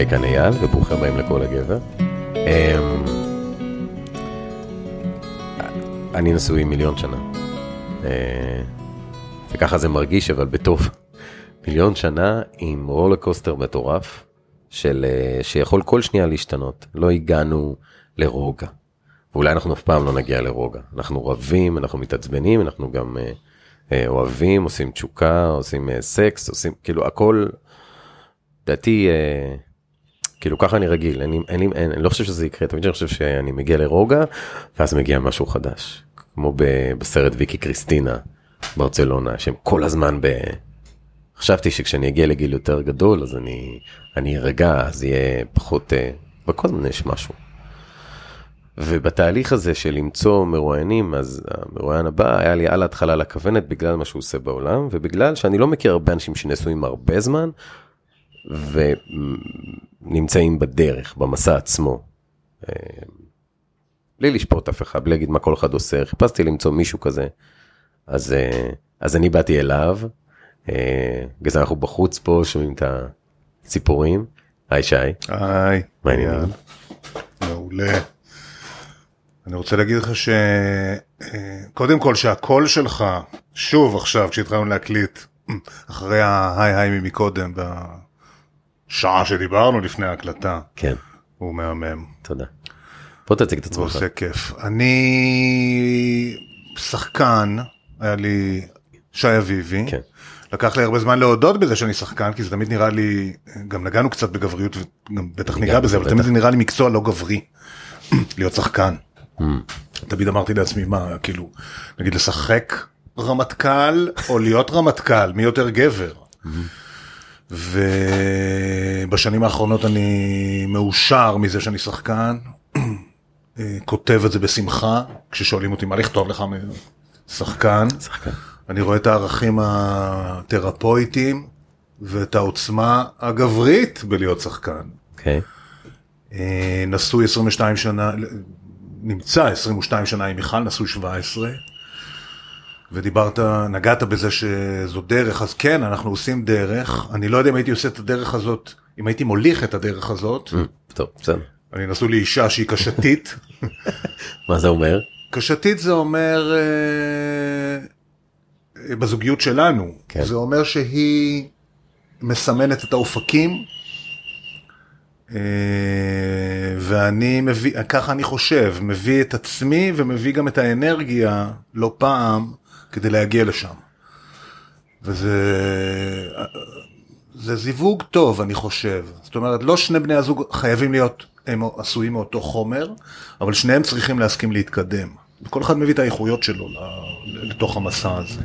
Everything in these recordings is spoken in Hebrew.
היי, כאן אייל, וברוכים הבאים לכל הגבר. אמ, אני נשוי מיליון שנה. אה, וככה זה מרגיש, אבל בטוב. מיליון שנה עם רולר קוסטר מטורף, של, אה, שיכול כל שנייה להשתנות. לא הגענו לרוגע. ואולי אנחנו אף פעם לא נגיע לרוגע. אנחנו רבים, אנחנו מתעצבנים, אנחנו גם אה, אה, אוהבים, עושים תשוקה, עושים אה, סקס, עושים, כאילו הכל, לדעתי, אה, כאילו ככה אני רגיל, לי- אין, לי- אין, אני לא חושב שזה יקרה, תמיד אני חושב שאני מגיע לרוגע, ואז מגיע משהו חדש. כמו בסרט ויקי קריסטינה, ברצלונה, שהם כל הזמן ב... חשבתי שכשאני אגיע לגיל יותר גדול, אז אני, אני ארגע, אז יהיה פחות... אה, וכל הזמן יש משהו. ובתהליך הזה של למצוא מרואיינים, אז המרואיין הבא היה לי על ההתחלה לכוונת בגלל מה שהוא עושה בעולם, ובגלל שאני לא מכיר הרבה אנשים שנשואים הרבה זמן, ונמצאים בדרך, במסע עצמו. אה, בלי לשפוט אף אחד, בלי להגיד מה כל אחד עושה, חיפשתי למצוא מישהו כזה. אז, אה, אז אני באתי אליו, בגלל זה אנחנו בחוץ פה, שומעים את הציפורים. היי שי, היי. מה העניינים? יאללה. מעולה. אני רוצה להגיד לך ש... אה, כל שהקול שלך, שוב עכשיו כשהתחלנו להקליט, אחרי ההיי היי מקודם, בשעה שדיברנו לפני ההקלטה, כן, הוא מהמם, תודה. בוא תציג את עצמך. ועושה כיף. אני שחקן, היה לי שי אביבי. כן. לקח לי הרבה זמן להודות בזה שאני שחקן, כי זה תמיד נראה לי, גם נגענו קצת בגבריות, וגם בטח ניגע בזה, אבל תמיד. זה נראה לי מקצוע לא גברי, להיות שחקן. Mm. תמיד אמרתי לעצמי, מה, כאילו, נגיד לשחק רמטכ"ל, או להיות רמטכ"ל, מי יותר גבר? ובשנים האחרונות אני מאושר מזה שאני שחקן, אה, כותב את זה בשמחה, כששואלים אותי מה לכתוב לך. שחקן. אני רואה את הערכים התרפויטיים ואת העוצמה הגברית בלהיות שחקן. אוקיי. אה, נשוי 22 שנה, נמצא 22 שנה עם מיכל, נשוי 17. ודיברת, נגעת בזה שזו דרך, אז כן, אנחנו עושים דרך. אני לא יודע אם הייתי עושה את הדרך הזאת, אם הייתי מוליך את הדרך הזאת. Mm, טוב, בסדר. אני נשוי לאישה שהיא קשתית. מה זה אומר? קשתית זה אומר אה, בזוגיות שלנו, כן. זה אומר שהיא מסמנת את האופקים, אה, ואני מביא, ככה אני חושב, מביא את עצמי ומביא גם את האנרגיה לא פעם כדי להגיע לשם. וזה זה זיווג טוב, אני חושב. זאת אומרת, לא שני בני הזוג חייבים להיות, הם עשויים מאותו חומר, אבל שניהם צריכים להסכים להתקדם. וכל אחד מביא את האיכויות שלו לתוך המסע הזה.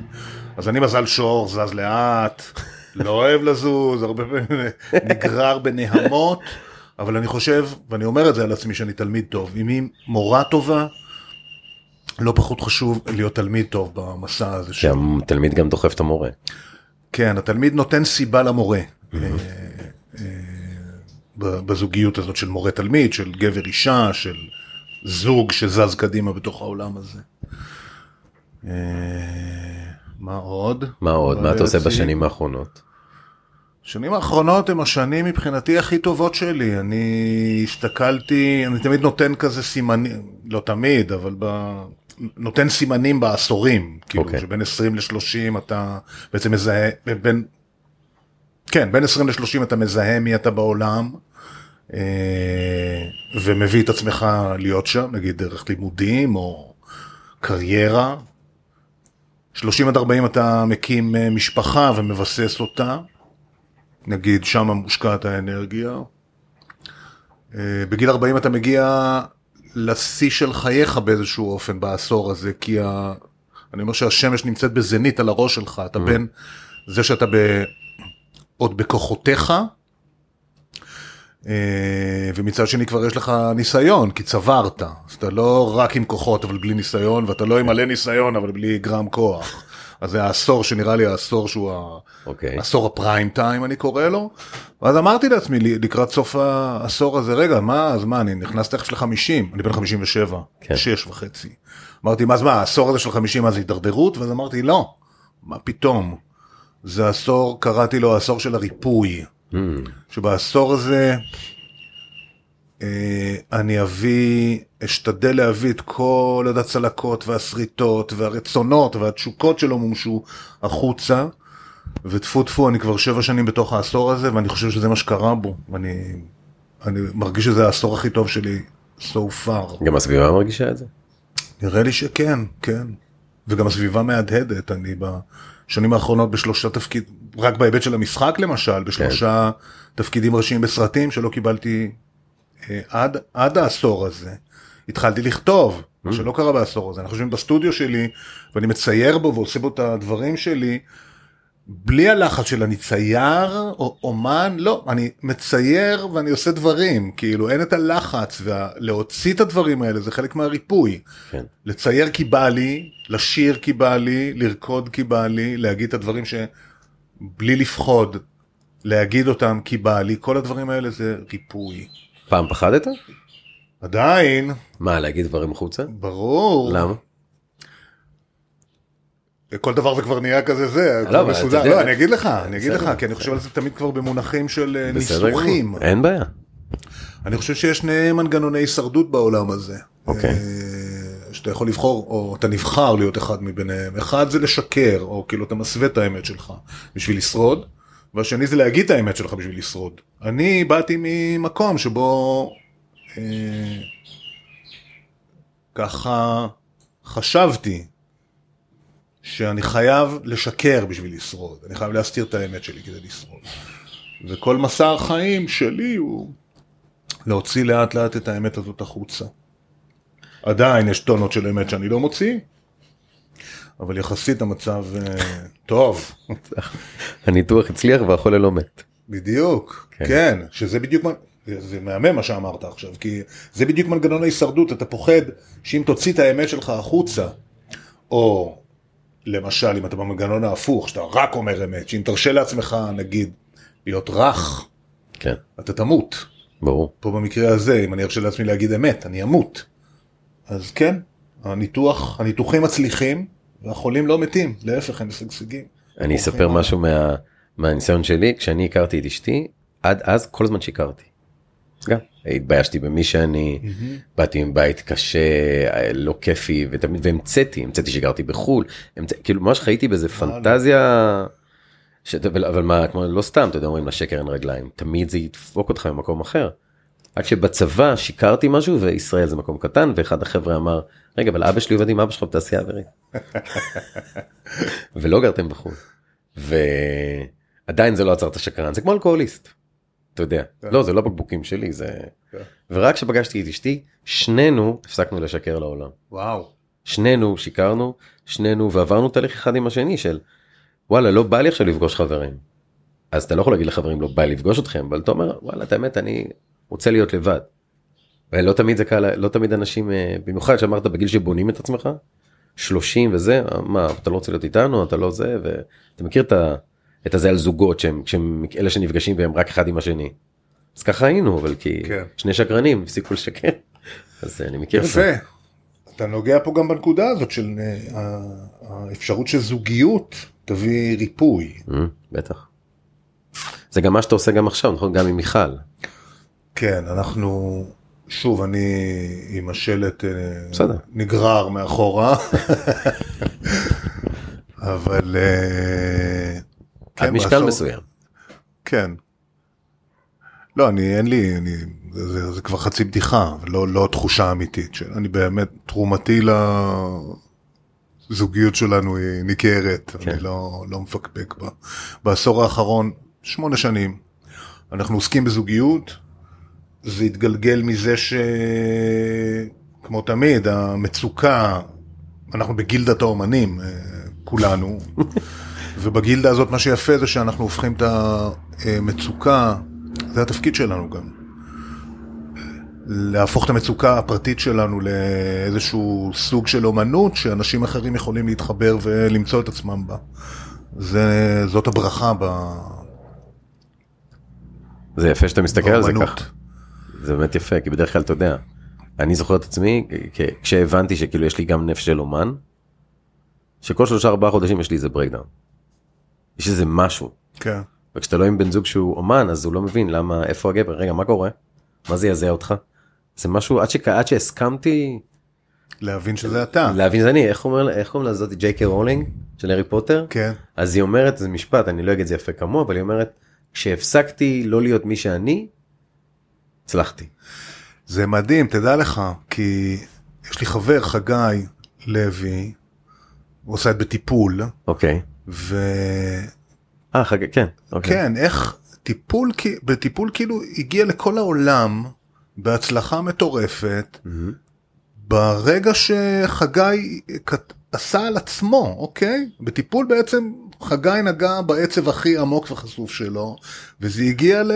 אז אני מזל שור, זז לאט, לא אוהב לזוז, הרבה פעמים נגרר בנהמות, אבל אני חושב, ואני אומר את זה על עצמי, שאני תלמיד טוב. אם היא מורה טובה, לא פחות חשוב להיות תלמיד טוב במסע הזה. כי התלמיד גם דוחף את המורה. כן, התלמיד נותן סיבה למורה. אה, אה, ב- בזוגיות הזאת של מורה תלמיד, של גבר אישה, של זוג שזז קדימה בתוך העולם הזה. אה, מה עוד? מה עוד? מה אתה עושה? בשנים האחרונות? השנים האחרונות הם השנים מבחינתי הכי טובות שלי. אני הסתכלתי, אני תמיד נותן כזה סימנים, לא תמיד, אבל ב... נותן סימנים בעשורים. כאילו, אוקיי. שבין 20 ל-30 אתה בעצם מזהה, בין... כן, בין 20 ל-30 אתה מזהה מי אתה בעולם, אה, ומביא את עצמך להיות שם, נגיד דרך לימודים או קריירה. 30 עד 40 אתה מקים אה, משפחה ומבסס אותה. נגיד שם מושקעת האנרגיה. אה, בגיל 40 אתה מגיע לשיא של חייך באיזשהו אופן בעשור הזה, כי ה... אני אומר שהשמש נמצאת בזנית על הראש שלך, אתה בין זה שאתה ב... עוד בכוחותיך, ומצד שני כבר יש לך ניסיון, כי צברת. אז אתה לא רק עם כוחות אבל בלי ניסיון, ואתה לא עם מלא ניסיון אבל בלי גרם כוח. אז זה העשור שנראה לי העשור שהוא ה- אוקיי. עשור הפריים טיים אני קורא לו. ואז אמרתי לעצמי לקראת סוף העשור הזה רגע מה אז מה אני נכנס תכף ל-50 אני בן 57 כן. שש וחצי. אמרתי מה אז מה העשור הזה של 50 מה זה הידרדרות ואז אמרתי לא מה פתאום. זה עשור קראתי לו העשור של הריפוי. Mm, שבעשור הזה אה, אני אביא, אשתדל להביא את כל עוד הצלקות והשריטות והרצונות והתשוקות שלא מומשו החוצה. וטפו טפו אני כבר שבע שנים בתוך העשור הזה ואני חושב שזה מה שקרה בו ואני אני מרגיש שזה העשור הכי טוב שלי so far. גם הסביבה מרגישה את זה? נראה לי שכן, כן. וגם הסביבה מהדהדת, אני בשנים האחרונות בשלושה תפקיד, רק בהיבט של המשחק למשל, בשלושה תפקידים ראשיים בסרטים שלא קיבלתי אה, עד, עד העשור הזה. התחלתי לכתוב, מה שלא קרה בעשור הזה. אנחנו יושבים בסטודיו שלי ואני מצייר בו ועושה בו את הדברים שלי. בלי הלחץ של אני צייר או אומן, לא, אני מצייר ואני עושה דברים, כאילו אין את הלחץ, ולהוציא את הדברים האלה זה חלק מהריפוי. כן. לצייר כי בא לי, לשיר כי בא לי, לרקוד כי בא לי, להגיד את הדברים שבלי לפחוד, להגיד אותם כי בא לי, כל הדברים האלה זה ריפוי. פעם פחדת? עדיין, מה, להגיד דברים החוצה? ברור, למה? כל דבר זה כבר נהיה כזה זה, לא, מסודר, לא, אני אגיד לך, אני אגיד לך. כי אני חושב על זה תמיד כבר במונחים של אה. ניסוחים. אין בעיה. אני חושב שיש שני מנגנוני הישרדות בעולם הזה. אוקיי. אה, שאתה יכול לבחור, או אתה נבחר להיות אחד מביניהם. אחד זה לשקר, או כאילו אתה מסווה את האמת שלך בשביל לשרוד, והשני זה להגיד את האמת שלך בשביל לשרוד. אני באתי ממקום שבו אה, ככה חשבתי שאני חייב לשקר בשביל לשרוד, אני חייב להסתיר את האמת שלי כדי לשרוד. וכל מסע החיים שלי הוא להוציא לאט לאט את האמת הזאת החוצה. עדיין יש טונות של אמת שאני לא מוציא, אבל יחסית המצב אה, טוב, הניתוח הצליח והחולה לא מת. בדיוק, כן. כן, כן שזה בדיוק, מה- זה, זה מהמם מה שאמרת עכשיו, כי זה בדיוק מנגנון ההישרדות, אתה פוחד שאם תוציא את האמת שלך החוצה, או למשל אם אתה במנגנון ההפוך, שאתה רק אומר אמת, שאם תרשה לעצמך נגיד להיות רך, כן, אתה תמות. ברור. פה במקרה הזה, אם אני ארשה לעצמי להגיד אמת, אני אמות. אז כן, הניתוח, הניתוחים מצליחים, והחולים לא מתים, להפך, הם משגשגים. אני אספר משהו מה, מהניסיון שלי, כשאני הכרתי את אשתי, עד אז כל הזמן שיקרתי. גם, התביישתי במי שאני, באתי מבית קשה, לא כיפי, ותמיד, והמצאתי, המצאתי שגרתי בחו"ל, המצא, כאילו ממש חייתי באיזה פנטזיה, ש... אבל, אבל מה, כמו, לא סתם, אתה יודע, אומרים לשקר אין רגליים, תמיד זה ידפוק אותך במקום אחר. עד שבצבא שיקרתי משהו וישראל זה מקום קטן ואחד החבר'ה אמר רגע אבל אבא שלי עובד עם אבא שלך בתעשייה האווירית. ולא גרתם בחו"ל. ועדיין זה לא עצר את השקרן זה כמו אלכוהוליסט. אתה יודע לא זה לא בקבוקים שלי זה כן. ורק כשפגשתי את אשתי שנינו הפסקנו לשקר לעולם. וואו. שנינו שיקרנו שנינו ועברנו תהליך אחד עם השני של וואלה לא בא לי עכשיו לפגוש חברים. אז אתה לא יכול להגיד לחברים לא בא לי לפגוש אתכם אבל אתה אומר וואלה את האמת אני רוצה להיות לבד. ולא תמיד זה קל לא תמיד אנשים אה, במיוחד שאמרת בגיל שבונים את עצמך 30 וזה מה אתה לא רוצה להיות איתנו אתה לא זה ואתה מכיר את, ה, את הזה על זוגות שהם, שהם אלה שנפגשים והם רק אחד עם השני. אז ככה היינו אבל כי כן. שני שקרנים הפסיקו לשקר. אז אני מכיר את זה. אתה נוגע פה גם בנקודה הזאת של אה, האפשרות שזוגיות תביא ריפוי. Mm, בטח. זה גם מה שאתה עושה גם עכשיו נכון גם עם מיכל. כן, אנחנו, שוב, אני עם השלט אה, בסדר. נגרר מאחורה, אבל... אה, עד משקל בעשור- מסוים. כן. לא, אני, אין לי, אני, זה, זה, זה כבר חצי בדיחה, לא, לא תחושה אמיתית. אני באמת, תרומתי לזוגיות שלנו היא ניכרת, כן. אני לא, לא מפקפק בה. בעשור האחרון, שמונה שנים, אנחנו עוסקים בזוגיות, זה התגלגל מזה ש... כמו תמיד, המצוקה, אנחנו בגילדת האומנים, אה, כולנו, ובגילדה הזאת מה שיפה זה שאנחנו הופכים את המצוקה, זה התפקיד שלנו גם, להפוך את המצוקה הפרטית שלנו לאיזשהו סוג של אומנות שאנשים אחרים יכולים להתחבר ולמצוא את עצמם בה. זה, זאת הברכה ב... זה יפה שאתה מסתכל על זה. ככה. זה באמת יפה, כי בדרך כלל אתה יודע, אני זוכר את עצמי, כשהבנתי שכאילו יש לי גם נפש של אומן, שכל שלושה ארבעה חודשים יש לי איזה breakdown. יש איזה משהו. כן. וכשאתה לא עם בן זוג שהוא אומן, אז הוא לא מבין למה, איפה הגבר, רגע, מה קורה? מה זה יזע אותך? זה משהו, עד, שק... עד שהסכמתי להבין שזה אתה. להבין שזה אני, איך אומר, איך קוראים לזאת ג'יי קיי רולינג של הארי פוטר? כן. אז היא אומרת, זה משפט, אני לא אגיד את זה יפה כמוה, אבל היא אומרת, כשהפסקתי לא להיות מי שאני, הצלחתי. זה מדהים, תדע לך, כי יש לי חבר, חגי לוי, הוא עושה את בטיפול, אוקיי. וכן, אה, חג... כן. אוקיי. איך טיפול, בטיפול כאילו הגיע לכל העולם בהצלחה מטורפת, מהמם. ברגע שחגי עשה על עצמו, אוקיי? בטיפול בעצם חגי נגע בעצב הכי עמוק וחשוף שלו, וזה הגיע ל...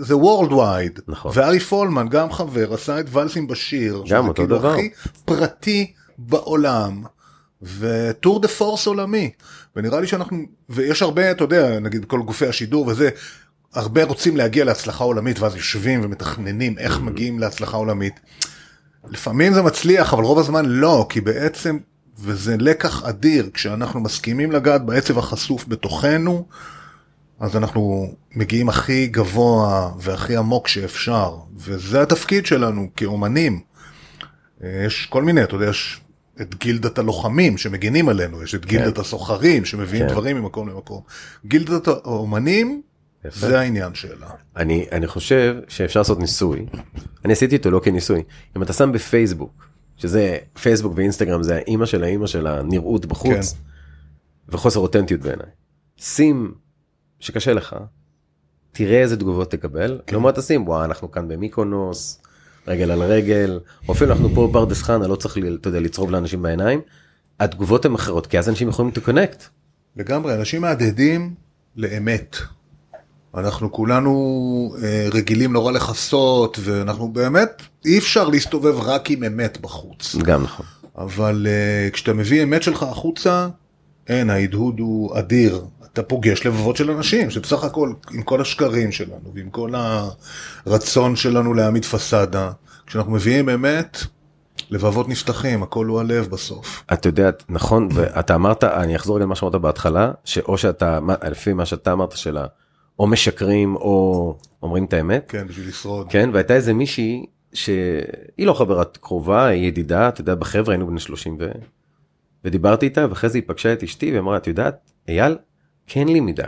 זה worldwide. נכון. וארי פולמן, גם חבר, עשה את ולסים בשיר. שזה אותו כאילו דבר. הכי פרטי בעולם. וטור דה פורס עולמי. ונראה לי שאנחנו, ויש הרבה, אתה יודע, נגיד כל גופי השידור וזה, הרבה רוצים להגיע להצלחה עולמית, ואז יושבים ומתכננים איך מגיעים להצלחה עולמית. לפעמים זה מצליח, אבל רוב הזמן לא, כי בעצם, וזה לקח אדיר, כשאנחנו מסכימים לגעת בעצב החשוף בתוכנו, אז אנחנו מגיעים הכי גבוה והכי עמוק שאפשר, וזה התפקיד שלנו כאומנים. יש כל מיני, אתה יודע, יש את גילדת הלוחמים שמגינים עלינו, יש את גילדת הסוחרים שמביאים כן. דברים ממקום למקום. גילדת האומנים, יפה. זה העניין שלה. אני, אני חושב שאפשר לעשות ניסוי, אני עשיתי אותו לא כניסוי, אם אתה שם בפייסבוק, שזה פייסבוק ואינסטגרם זה האימא של האימא של הנראות בחוץ, כן. וחוסר אותנטיות בעיניי. שים שקשה לך, תראה איזה תגובות תקבל, כן. לעומת תשים, וואו אנחנו כאן במיקונוס, רגל על רגל, או אפילו אנחנו פה בפרדס חנה, לא צריך, אתה יודע, לצרוב לאנשים בעיניים, התגובות הן אחרות, כי אז אנשים יכולים to connect. לגמרי, אנשים מהדהדים לאמת. אנחנו כולנו אה, רגילים נורא לכסות, ואנחנו באמת, אי אפשר להסתובב רק עם אמת בחוץ. גם נכון. אבל uh, כשאתה מביא אמת שלך החוצה, אין, ההדהוד הוא אדיר. אתה פוגש לבבות של אנשים, שבסך הכל, עם כל השקרים שלנו, ועם כל הרצון שלנו להעמיד פסאדה, כשאנחנו מביאים אמת, לבבות נפתחים, הכל הוא הלב בסוף. את יודעת, נכון, ואתה אמרת, אני אחזור למה שאמרת בהתחלה, שאו שאתה, לפי מה שאתה אמרת שלה, או משקרים או אומרים את האמת, כן, בשביל לשרוד. כן, והייתה איזה מישהי שהיא לא חברת קרובה, היא ידידה, אתה יודע, בחבר'ה היינו בני 30 ו... ודיברתי איתה, ואחרי זה היא פגשה את אשתי ואמרה, את יודעת, אייל, כן לי מדי.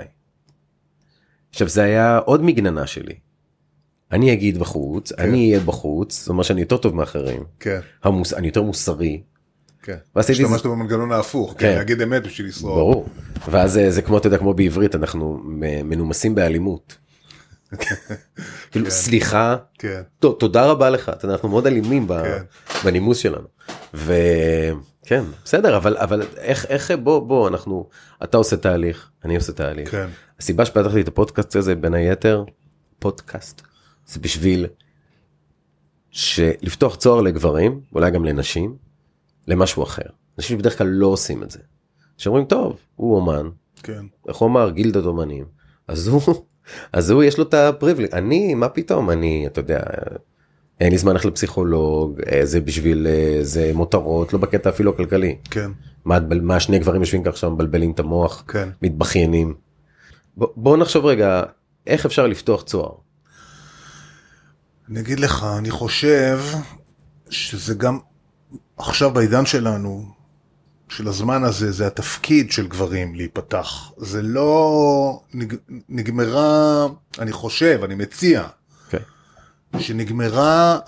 עכשיו זה היה עוד מגננה שלי. אני אגיד בחוץ, כן. אני אהיה בחוץ, זאת אומרת שאני יותר טוב מאחרים, כן, המוס... אני יותר מוסרי, כן. השתמשת במנגנון ההפוך, כן, כן. להגיד אמת בשביל לשרוד. ברור. ואז זה, זה כמו, אתה יודע, כמו בעברית, אנחנו מנומסים באלימות. כאילו, סליחה, כן, ת- תודה רבה לך, אתה יודע, אנחנו מאוד אלימים כן. בנימוס שלנו. וכן, בסדר, אבל, אבל איך, איך, בוא, בוא, אנחנו, אתה עושה תהליך, אני עושה תהליך. כן. הסיבה שפתחתי את הפודקאסט הזה, בין היתר, פודקאסט, זה בשביל לפתוח צוהר לגברים, אולי גם לנשים, למשהו אחר. אנשים בדרך כלל לא עושים את זה. שאומרים, טוב, הוא אומן, כן. איך הוא אמר, גילדת אומנים, אז הוא, אז הוא יש לו את הפריבילג, אני, מה פתאום, אני, אתה יודע, אין לי זמן ללכת לפסיכולוג, אה, זה בשביל, אה, זה מותרות, לא בקטע אפילו הכלכלי. כן, מה, מה שני גברים יושבים ככה שם, מבלבלים את המוח, כן. מתבכיינים. בוא, בוא נחשוב רגע, איך אפשר לפתוח צוהר? אני אגיד לך, אני חושב שזה גם עכשיו בעידן שלנו, של הזמן הזה, זה התפקיד של גברים להיפתח. זה לא נג, נגמרה, אני חושב, אני מציע. שנגמרה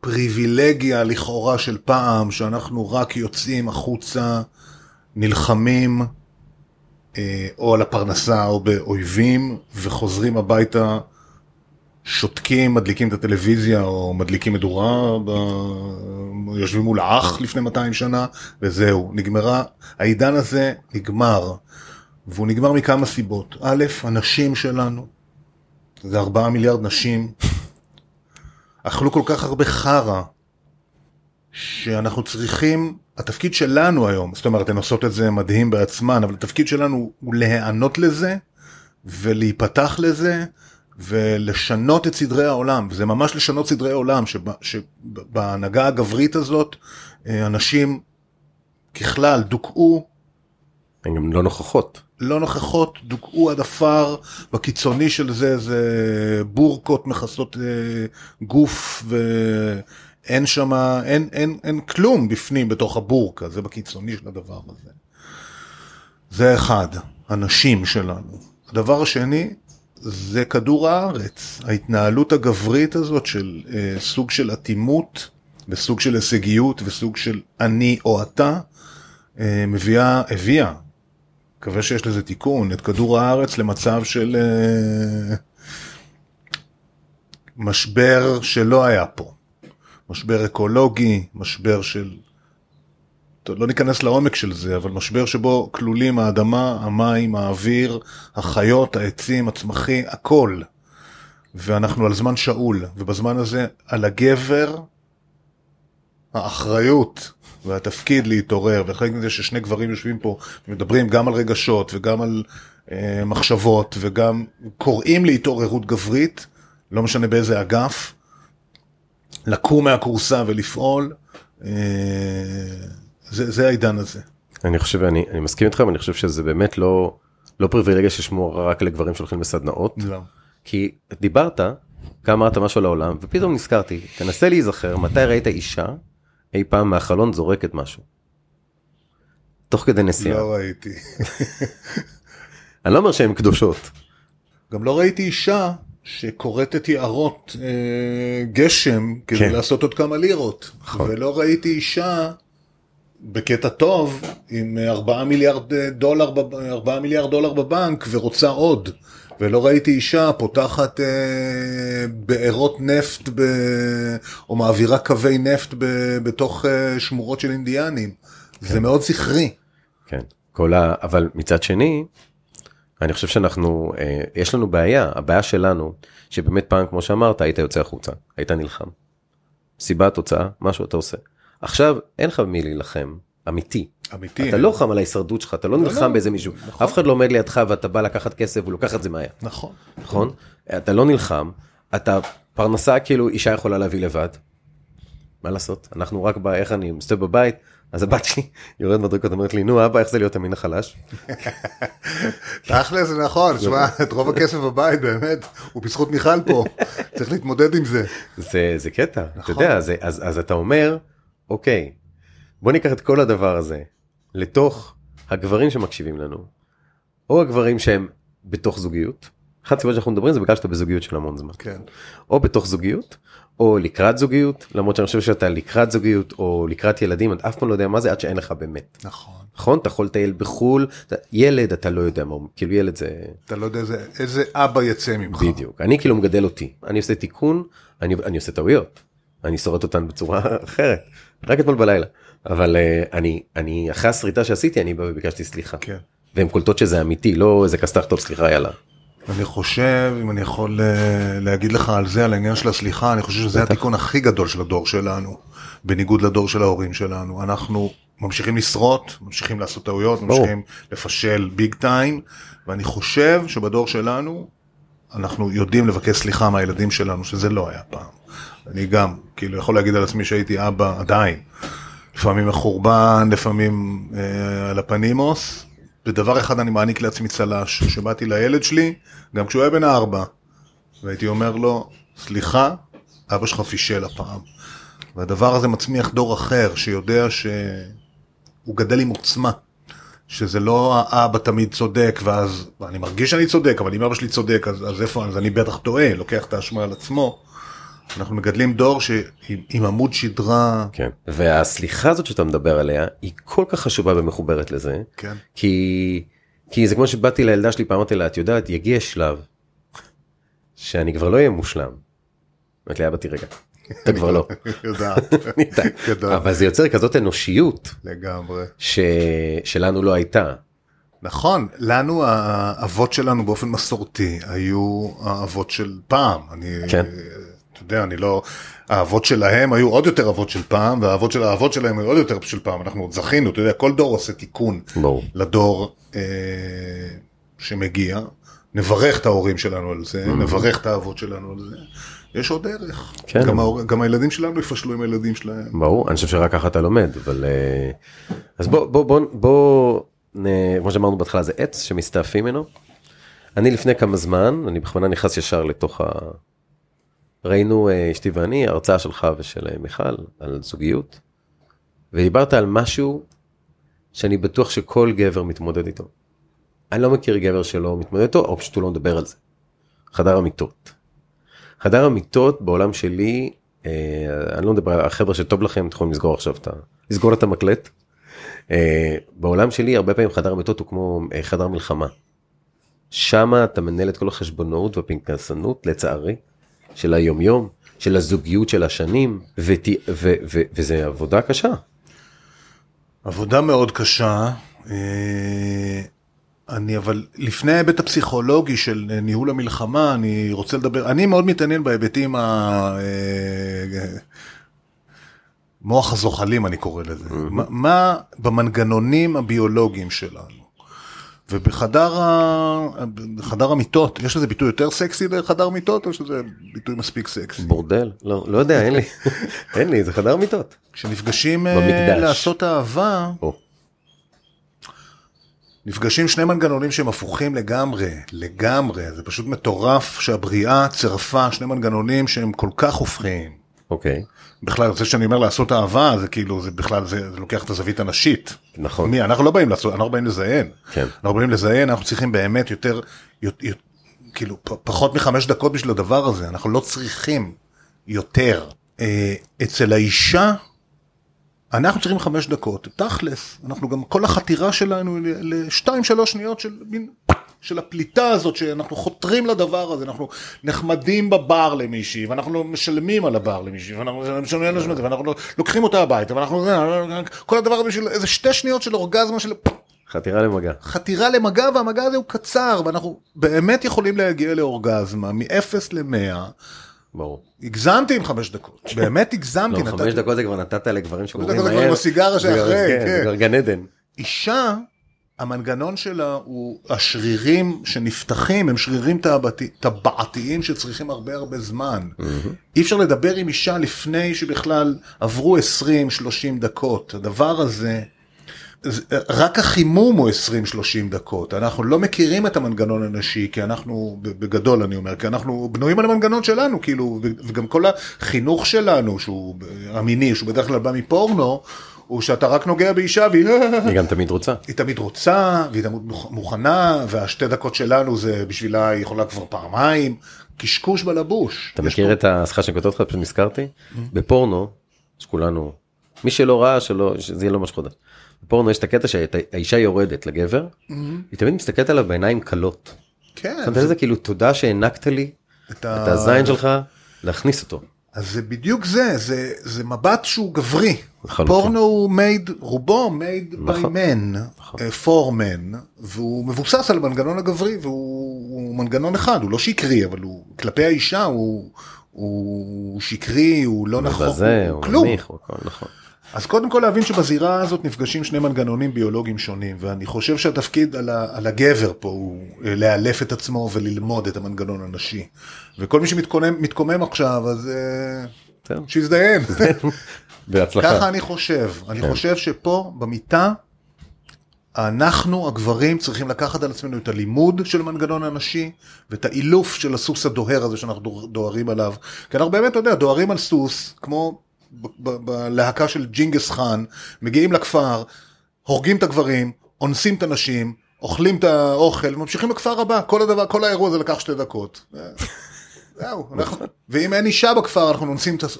הפריבילגיה לכאורה של פעם, שאנחנו רק יוצאים החוצה, נלחמים, אה, או על הפרנסה או באויבים, וחוזרים הביתה, שותקים, מדליקים את הטלוויזיה או מדליקים מדורה, ב... יושבים מול האח לפני 200 שנה, וזהו, נגמרה, העידן הזה נגמר, והוא נגמר מכמה סיבות. א', הנשים שלנו זה ארבעה מיליארד נשים, אכלו כל כך הרבה חרא, שאנחנו צריכים, התפקיד שלנו היום, זאת אומרת, הן עושות את זה מדהים בעצמן, אבל התפקיד שלנו הוא להיענות לזה, ולהיפתח לזה, ולשנות את סדרי העולם, וזה ממש לשנות סדרי עולם, שבהנהגה הגברית הזאת, אה, אנשים ככלל דוכאו. הן גם לא נוכחות. לא נוכחות, דוכאו עד עפר, בקיצוני של זה זה בורקות מכסות אה, גוף ואין שם, אין, אין, אין כלום בפנים בתוך הבורקה, זה בקיצוני של הדבר הזה. זה אחד, הנשים שלנו. הדבר השני, זה כדור הארץ, ההתנהלות הגברית הזאת של אה, סוג של אטימות וסוג של הישגיות וסוג של אני או אתה, אה, מביאה, הביאה, מקווה שיש לזה תיקון, את כדור הארץ למצב של אה, משבר שלא היה פה. משבר אקולוגי, משבר של לא ניכנס לעומק של זה, אבל משבר שבו כלולים האדמה, המים, האוויר, החיות, העצים, הצמחי, הכל. ואנחנו על זמן שאול, ובזמן הזה על הגבר האחריות והתפקיד להתעורר, וחלק מזה ששני גברים יושבים פה ומדברים גם על רגשות וגם על אה, מחשבות וגם קוראים להתעוררות גברית, לא משנה באיזה אגף, לקום מהכורסה ולפעול. אה, זה, זה העידן הזה. אני חושב, אני, אני מסכים איתך, ואני חושב שזה באמת לא, לא פריבילגיה ששמור רק לגברים שהולכים לסדנאות. לא. כי דיברת, גם אמרת משהו לעולם, ופתאום נזכרתי, תנסה להיזכר מתי ראית אישה אי פעם מהחלון זורקת משהו. תוך כדי נסיעה. לא ראיתי. אני לא אומר שהן קדושות. גם לא ראיתי אישה שכורתת יערות אה, גשם כדי כן. לעשות עוד כמה לירות. נכון. ולא ראיתי אישה בקטע טוב, עם 4 מיליארד דולר, 4 מיליארד דולר בבנק ורוצה עוד. ולא ראיתי אישה פותחת אה, בארות נפט ב... או מעבירה קווי נפט ב... בתוך אה, שמורות של אינדיאנים. כן. זה מאוד זכרי. כן, כל ה... אבל מצד שני, אני חושב שאנחנו, אה, יש לנו בעיה, הבעיה שלנו, שבאמת פעם, כמו שאמרת, היית יוצא החוצה, היית נלחם. סיבה, תוצאה, משהו אתה עושה. עכשיו אין לך במי להילחם, אמיתי. אמיתי. אתה לא חם על ההישרדות שלך, אתה לא, לא נלחם לא, באיזה מישהו. נכון. אף אחד לא עומד לידך ואתה בא לקחת כסף והוא לוקח את זה מהר. נכון. נכון? אתה לא נלחם, אתה פרנסה כאילו אישה יכולה להביא לבד. מה לעשות? אנחנו רק ב... איך אני מסתובב בבית, אז הבת שלי יורד מדרגות, אומרת לי, נו אבא, איך זה להיות המין החלש? תכל'ס זה נכון, שמע, את רוב הכסף בבית באמת, הוא בזכות מיכל פה, צריך להתמודד עם זה. זה קטע, אתה יודע, אז אתה אומר, אוקיי, בוא ניקח את כל הדבר הזה לתוך הגברים שמקשיבים לנו, או הגברים שהם בתוך זוגיות. אחת הסיבות שאנחנו מדברים זה בגלל שאתה בזוגיות של המון זמן. כן. או בתוך זוגיות, או לקראת זוגיות, למרות שאני חושב שאתה לקראת זוגיות או לקראת ילדים, אתה אף פעם לא יודע מה זה עד שאין לך באמת. נכון. נכון? אתה יכול לטייל בחו"ל, אתה, ילד אתה לא יודע מה, כאילו ילד זה... אתה לא יודע איזה, איזה אבא יצא ממך. בדיוק. אני כאילו מגדל אותי, אני עושה תיקון, אני, אני עושה טעויות. אני שורט אותן בצורה אחרת, רק אתמול בלילה. אבל uh, אני, אני, אחרי הסריטה שעשיתי, אני בא וביקשתי סליחה. כן. והן קולטות שזה אמיתי, לא איזה כסת"ח טוב, סליחה, יאללה. אני חושב, אם אני יכול uh, להגיד לך על זה, על העניין של הסליחה, אני חושב שזה התיקון הכי גדול של הדור שלנו, בניגוד לדור של ההורים שלנו. אנחנו ממשיכים לשרוט, ממשיכים לעשות טעויות, ממשיכים לפשל ביג טיים, ואני חושב שבדור שלנו, אנחנו יודעים לבקש סליחה מהילדים שלנו, שזה לא היה פעם. אני גם, כאילו, יכול להגיד על עצמי שהייתי אבא עדיין. לפעמים מחורבן, לפעמים אה, על הפנימוס. בדבר אחד אני מעניק לעצמי צל"ש, שבאתי לילד שלי, גם כשהוא היה בן ארבע, והייתי אומר לו, סליחה, אבא שלך פישל הפעם. והדבר הזה מצמיח דור אחר, שיודע שהוא גדל עם עוצמה. שזה לא האבא תמיד צודק, ואז אני מרגיש שאני צודק, אבל אם אבא שלי צודק, אז, אז איפה, אז אני בטח טועה, לוקח את האשמה על עצמו. אנחנו מגדלים דור שעם עמוד שדרה. כן, והסליחה הזאת שאתה מדבר עליה היא כל כך חשובה ומחוברת לזה. כן. כי, כי זה כמו שבאתי לילדה שלי פעם אמרתי לה, את יודעת, יגיע שלב שאני כבר לא אהיה מושלם. אמרתי לי, אבא תירגע. אתה כבר לא. יודעת. אבל זה יוצר כזאת אנושיות. לגמרי. ש... שלנו לא הייתה. נכון, לנו האבות שלנו באופן מסורתי היו האבות של פעם. אני, כן. יודע, אני לא, האבות שלהם היו עוד יותר אבות של פעם, והאבות של האבות שלהם היו עוד יותר של פעם. אנחנו עוד זכינו, אתה יודע, כל דור עושה תיקון ברור. לדור אה, שמגיע. נברך את ההורים שלנו על זה, נברך את האבות שלנו על זה. יש עוד דרך. כן. גם, ההור... גם הילדים שלנו יפשלו עם הילדים שלהם. ברור, אני חושב שרק ככה אתה לומד, אבל... אה, אז בוא, בוא, בוא, בוא, נ- כמו שאמרנו בהתחלה, זה עץ שמסתעפים ממנו. אני לפני כמה זמן, אני בכוונה נכנס ישר לתוך. ראינו, אה, אשתי ואני, הרצאה שלך ושל אה, מיכל על זוגיות, ודיברת על משהו שאני בטוח שכל גבר מתמודד איתו. אני לא מכיר גבר שלא מתמודד איתו, או פשוט הוא לא מדבר על זה. חדר המיטות. חדר המיטות בעולם שלי, אה, אני לא מדבר על החבר'ה שטוב לכם, אתם יכולים לסגור עכשיו את ה... לסגור את המקלט. אה, בעולם שלי הרבה פעמים חדר המיטות הוא כמו אה, חדר מלחמה. שמה אתה מנהל את כל החשבונאות והפנקסנות, לצערי, של היומיום, של הזוגיות של השנים, ות... ו... ו... וזה עבודה קשה. עבודה מאוד קשה. אה, אני אבל לפני ההיבט הפסיכולוגי של ניהול המלחמה אני רוצה לדבר אני מאוד מתעניין בהיבטים ה... אה, מוח הזוחלים אני קורא לזה מה, מה במנגנונים הביולוגיים שלנו. ובחדר המיטות יש לזה ביטוי יותר סקסי לחדר מיטות או שזה ביטוי מספיק סקסי? בורדל? לא, לא יודע, אין לי. אין לי, זה חדר מיטות. כשנפגשים אה. לעשות אהבה נפגשים שני מנגנונים שהם הפוכים לגמרי, לגמרי, זה פשוט מטורף שהבריאה צירפה שני מנגנונים שהם כל כך הופכים. אוקיי, בכלל, זה שאני אומר לעשות אהבה, זה כאילו, זה בכלל, זה, זה לוקח את הזווית הנשית. נכון. מי, אנחנו לא באים לעשות, אנחנו באים לזיין. כן. אנחנו באים לזיין, אנחנו צריכים באמת יותר, יותר כאילו, פחות מחמש דקות בשביל הדבר הזה, אנחנו לא צריכים יותר. אה, אצל האישה, אנחנו צריכים חמש דקות, תכלס, אנחנו גם, כל החתירה שלנו לשתיים שלוש שניות של מין, של הפליטה הזאת, שאנחנו חותרים לדבר הזה, אנחנו נחמדים בבר למישהי, ואנחנו משלמים על הבר למישהי, ואנחנו משלמים על זה, ואנחנו לוקחים אותה הביתה, ואנחנו, כל הדבר הזה בשביל איזה שתי שניות של אורגזמה של חתירה למגע. חתירה למגע, והמגע הזה הוא קצר, ואנחנו באמת יכולים להגיע לאורגזמה מ-0 ל-100. ברור. הגזמתי עם חמש דקות, באמת הגזמתי. לא, חמש דקות זה כבר נתת לגברים שקוראים דקות זה מהר. כבר בסיגריה זה כבר- שאחרי, כן, זה כן. כבר גן עדן. אישה, המנגנון שלה הוא השרירים שנפתחים, הם שרירים טבעתי- טבעתיים שצריכים הרבה הרבה זמן. אי אפשר לדבר עם אישה לפני שבכלל עברו 20-30 דקות. הדבר הזה, זה- רק החימום הוא 20-30 דקות. אנחנו לא מכירים את המנגנון הנשי, כי אנחנו, בגדול אני אומר, כי אנחנו בנויים על המנגנון שלנו, כאילו, וגם כל החינוך שלנו, שהוא המיני, שהוא בדרך כלל בא מפורנו, הוא שאתה רק נוגע באישה והיא... היא גם תמיד רוצה. היא תמיד רוצה, והיא תמיד מוכ- מוכנה, והשתי דקות שלנו זה בשבילה היא יכולה כבר פעמיים, קשקוש בלבוש. אתה מכיר פה- את ה... סליחה שאני קוטע אותך, פשוט נזכרתי. בפורנו, שכולנו, מי שלא ראה, שלא, שזה יהיה לו משהו חדש. בפורנו יש את הקטע שהאישה יורדת לגבר, היא תמיד מסתכלת עליו בעיניים כלות. כן, שמת לזה כאילו תודה שהענקת לי את הזין שלך, להכניס אותו. אז זה בדיוק זה, זה, זה מבט שהוא גברי. לחלוטין. פורנו הוא made, רובו made by נכון. men, נכון. אה, for men, והוא מבוסס על המנגנון הגברי, והוא הוא מנגנון אחד, הוא לא שקרי, אבל הוא, כלפי האישה הוא, הוא שקרי, הוא לא נכון, מבזה, הוא הוא כלום. מביך, הוא הכל נכון. אז קודם כל להבין שבזירה הזאת נפגשים שני מנגנונים ביולוגיים שונים, ואני חושב שהתפקיד על, ה, על הגבר פה הוא אה, לאלף את עצמו וללמוד את המנגנון הנשי. וכל מי שמתקומם עכשיו, אז אה. שיזדיין. בהצלחה. ככה אני חושב. אני כן. חושב שפה, במיטה, אנחנו, הגברים, צריכים לקחת על עצמנו את הלימוד של המנגנון הנשי, ואת האילוף של הסוס הדוהר הזה שאנחנו דוה- דוהרים עליו. כי אנחנו באמת, אתה יודע, דוהרים על סוס, כמו בלהקה של ג'ינגס חאן, מגיעים לכפר, הורגים את הגברים, אונסים את הנשים, אוכלים את האוכל, ממשיכים לכפר הבא. כל הדבר, כל האירוע הזה לקח שתי דקות. זהו, אנחנו- ואם אין אישה בכפר, אנחנו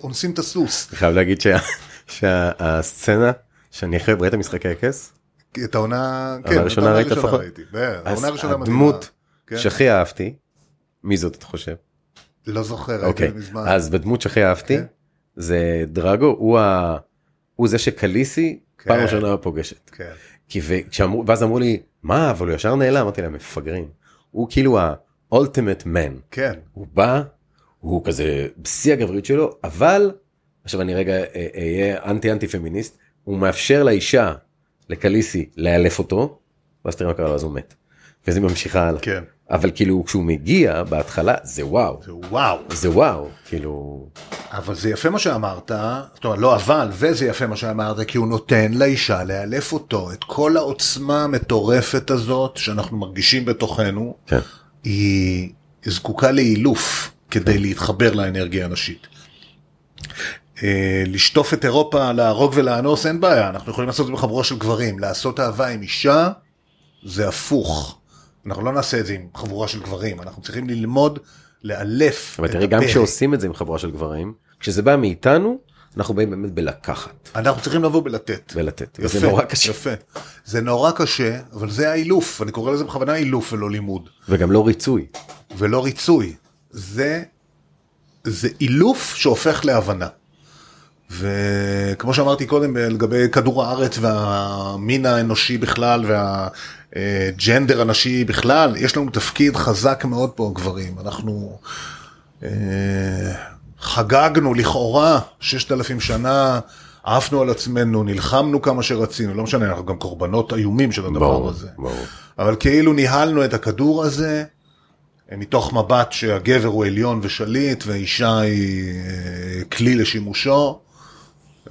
אונסים את הסוס. אני חייב להגיד שה- שהסצנה שאני אחרי ראית משחקי הכס, את העונה, כן, הראשונה את ראית הראשונה לפחות? ראיתי. העונה הראשונה מדהימה. הדמות כן. שהכי אהבתי, מי זאת אתה חושב? לא זוכר, אוקיי, מזמן. אז בדמות שהכי אהבתי כן. זה דרגו, הוא ה- הוא זה שקליסי כן. פעם ראשונה פוגשת. כן. כי וכשאמרו, ואז אמרו לי, מה, אבל הוא ישר נעלם, אמרתי להם, מפגרים. הוא כאילו ה-ultimate man. כן. הוא בא, הוא כזה בשיא הגבריות שלו, אבל, עכשיו אני רגע אה, אהיה אנטי אנטי פמיניסט, הוא מאפשר לאישה, לקליסי, לאלף אותו, ואז תראה מה קרה לו, אז הוא מת. וזה ממשיכה הלאה. כן. אבל כאילו כשהוא מגיע בהתחלה זה וואו, זה וואו. זה וואו, כאילו, אבל זה יפה מה שאמרת, זאת אומרת, לא אבל, וזה יפה מה שאמרת, כי הוא נותן לאישה לאלף אותו, את כל העוצמה המטורפת הזאת שאנחנו מרגישים בתוכנו, כן. היא זקוקה לאילוף כדי להתחבר לאנרגיה הנשית. אה, לשטוף את אירופה, להרוג ולאנוס, אין בעיה, אנחנו יכולים לעשות את זה בחבורה של גברים. לעשות אהבה עם אישה, זה הפוך. אנחנו לא נעשה את זה עם חבורה של גברים, אנחנו צריכים ללמוד לאלף אבל תראי גם. כשעושים את זה עם חבורה של גברים, כשזה בא מאיתנו, אנחנו באים באמת בלקחת אנחנו צריכים לבוא ולתת. ולתת, יפה, וזה נורא קשה, יפה. זה נורא קשה, אבל זה האילוף, אני קורא לזה בכוונה אילוף ולא לימוד. וגם לא ריצוי, ולא ריצוי. זה, זה אילוף שהופך להבנה. וכמו שאמרתי קודם לגבי כדור הארץ והמין האנושי בכלל והג'נדר הנשי בכלל, יש לנו תפקיד חזק מאוד פה גברים. אנחנו אה, חגגנו לכאורה ששת אלפים שנה, עפנו על עצמנו, נלחמנו כמה שרצינו, לא משנה, אנחנו גם קורבנות איומים של הדבר ברור, הזה. ברור, אבל כאילו ניהלנו את הכדור הזה אה, מתוך מבט שהגבר הוא עליון ושליט והאישה היא אה, כלי לשימושו.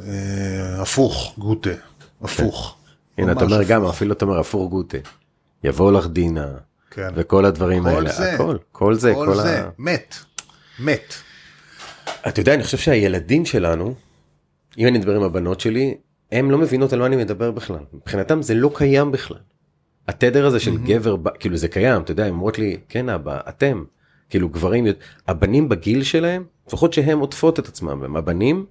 אה, הפוך, גוטה, הפוך. הנה אתה אומר הפוך. גם, אפילו אתה אומר אפור גוטה, יבוא לך דינה, כן. וכל הדברים כל האלה, זה, הכל, כל זה, כל כל זה, ה... מת, מת. אתה יודע, אני חושב שהילדים שלנו, אם אני מדבר עם הבנות שלי, הם לא מבינות על מה אני מדבר בכלל. מבחינתם זה לא קיים בכלל. התדר הזה של גבר, כאילו זה קיים, אתה יודע, הן אומרות לי, כן אבא, אתם, כאילו גברים, הבנים בגיל שלהם, לפחות שהן עוטפות את עצמם, הם הבנים,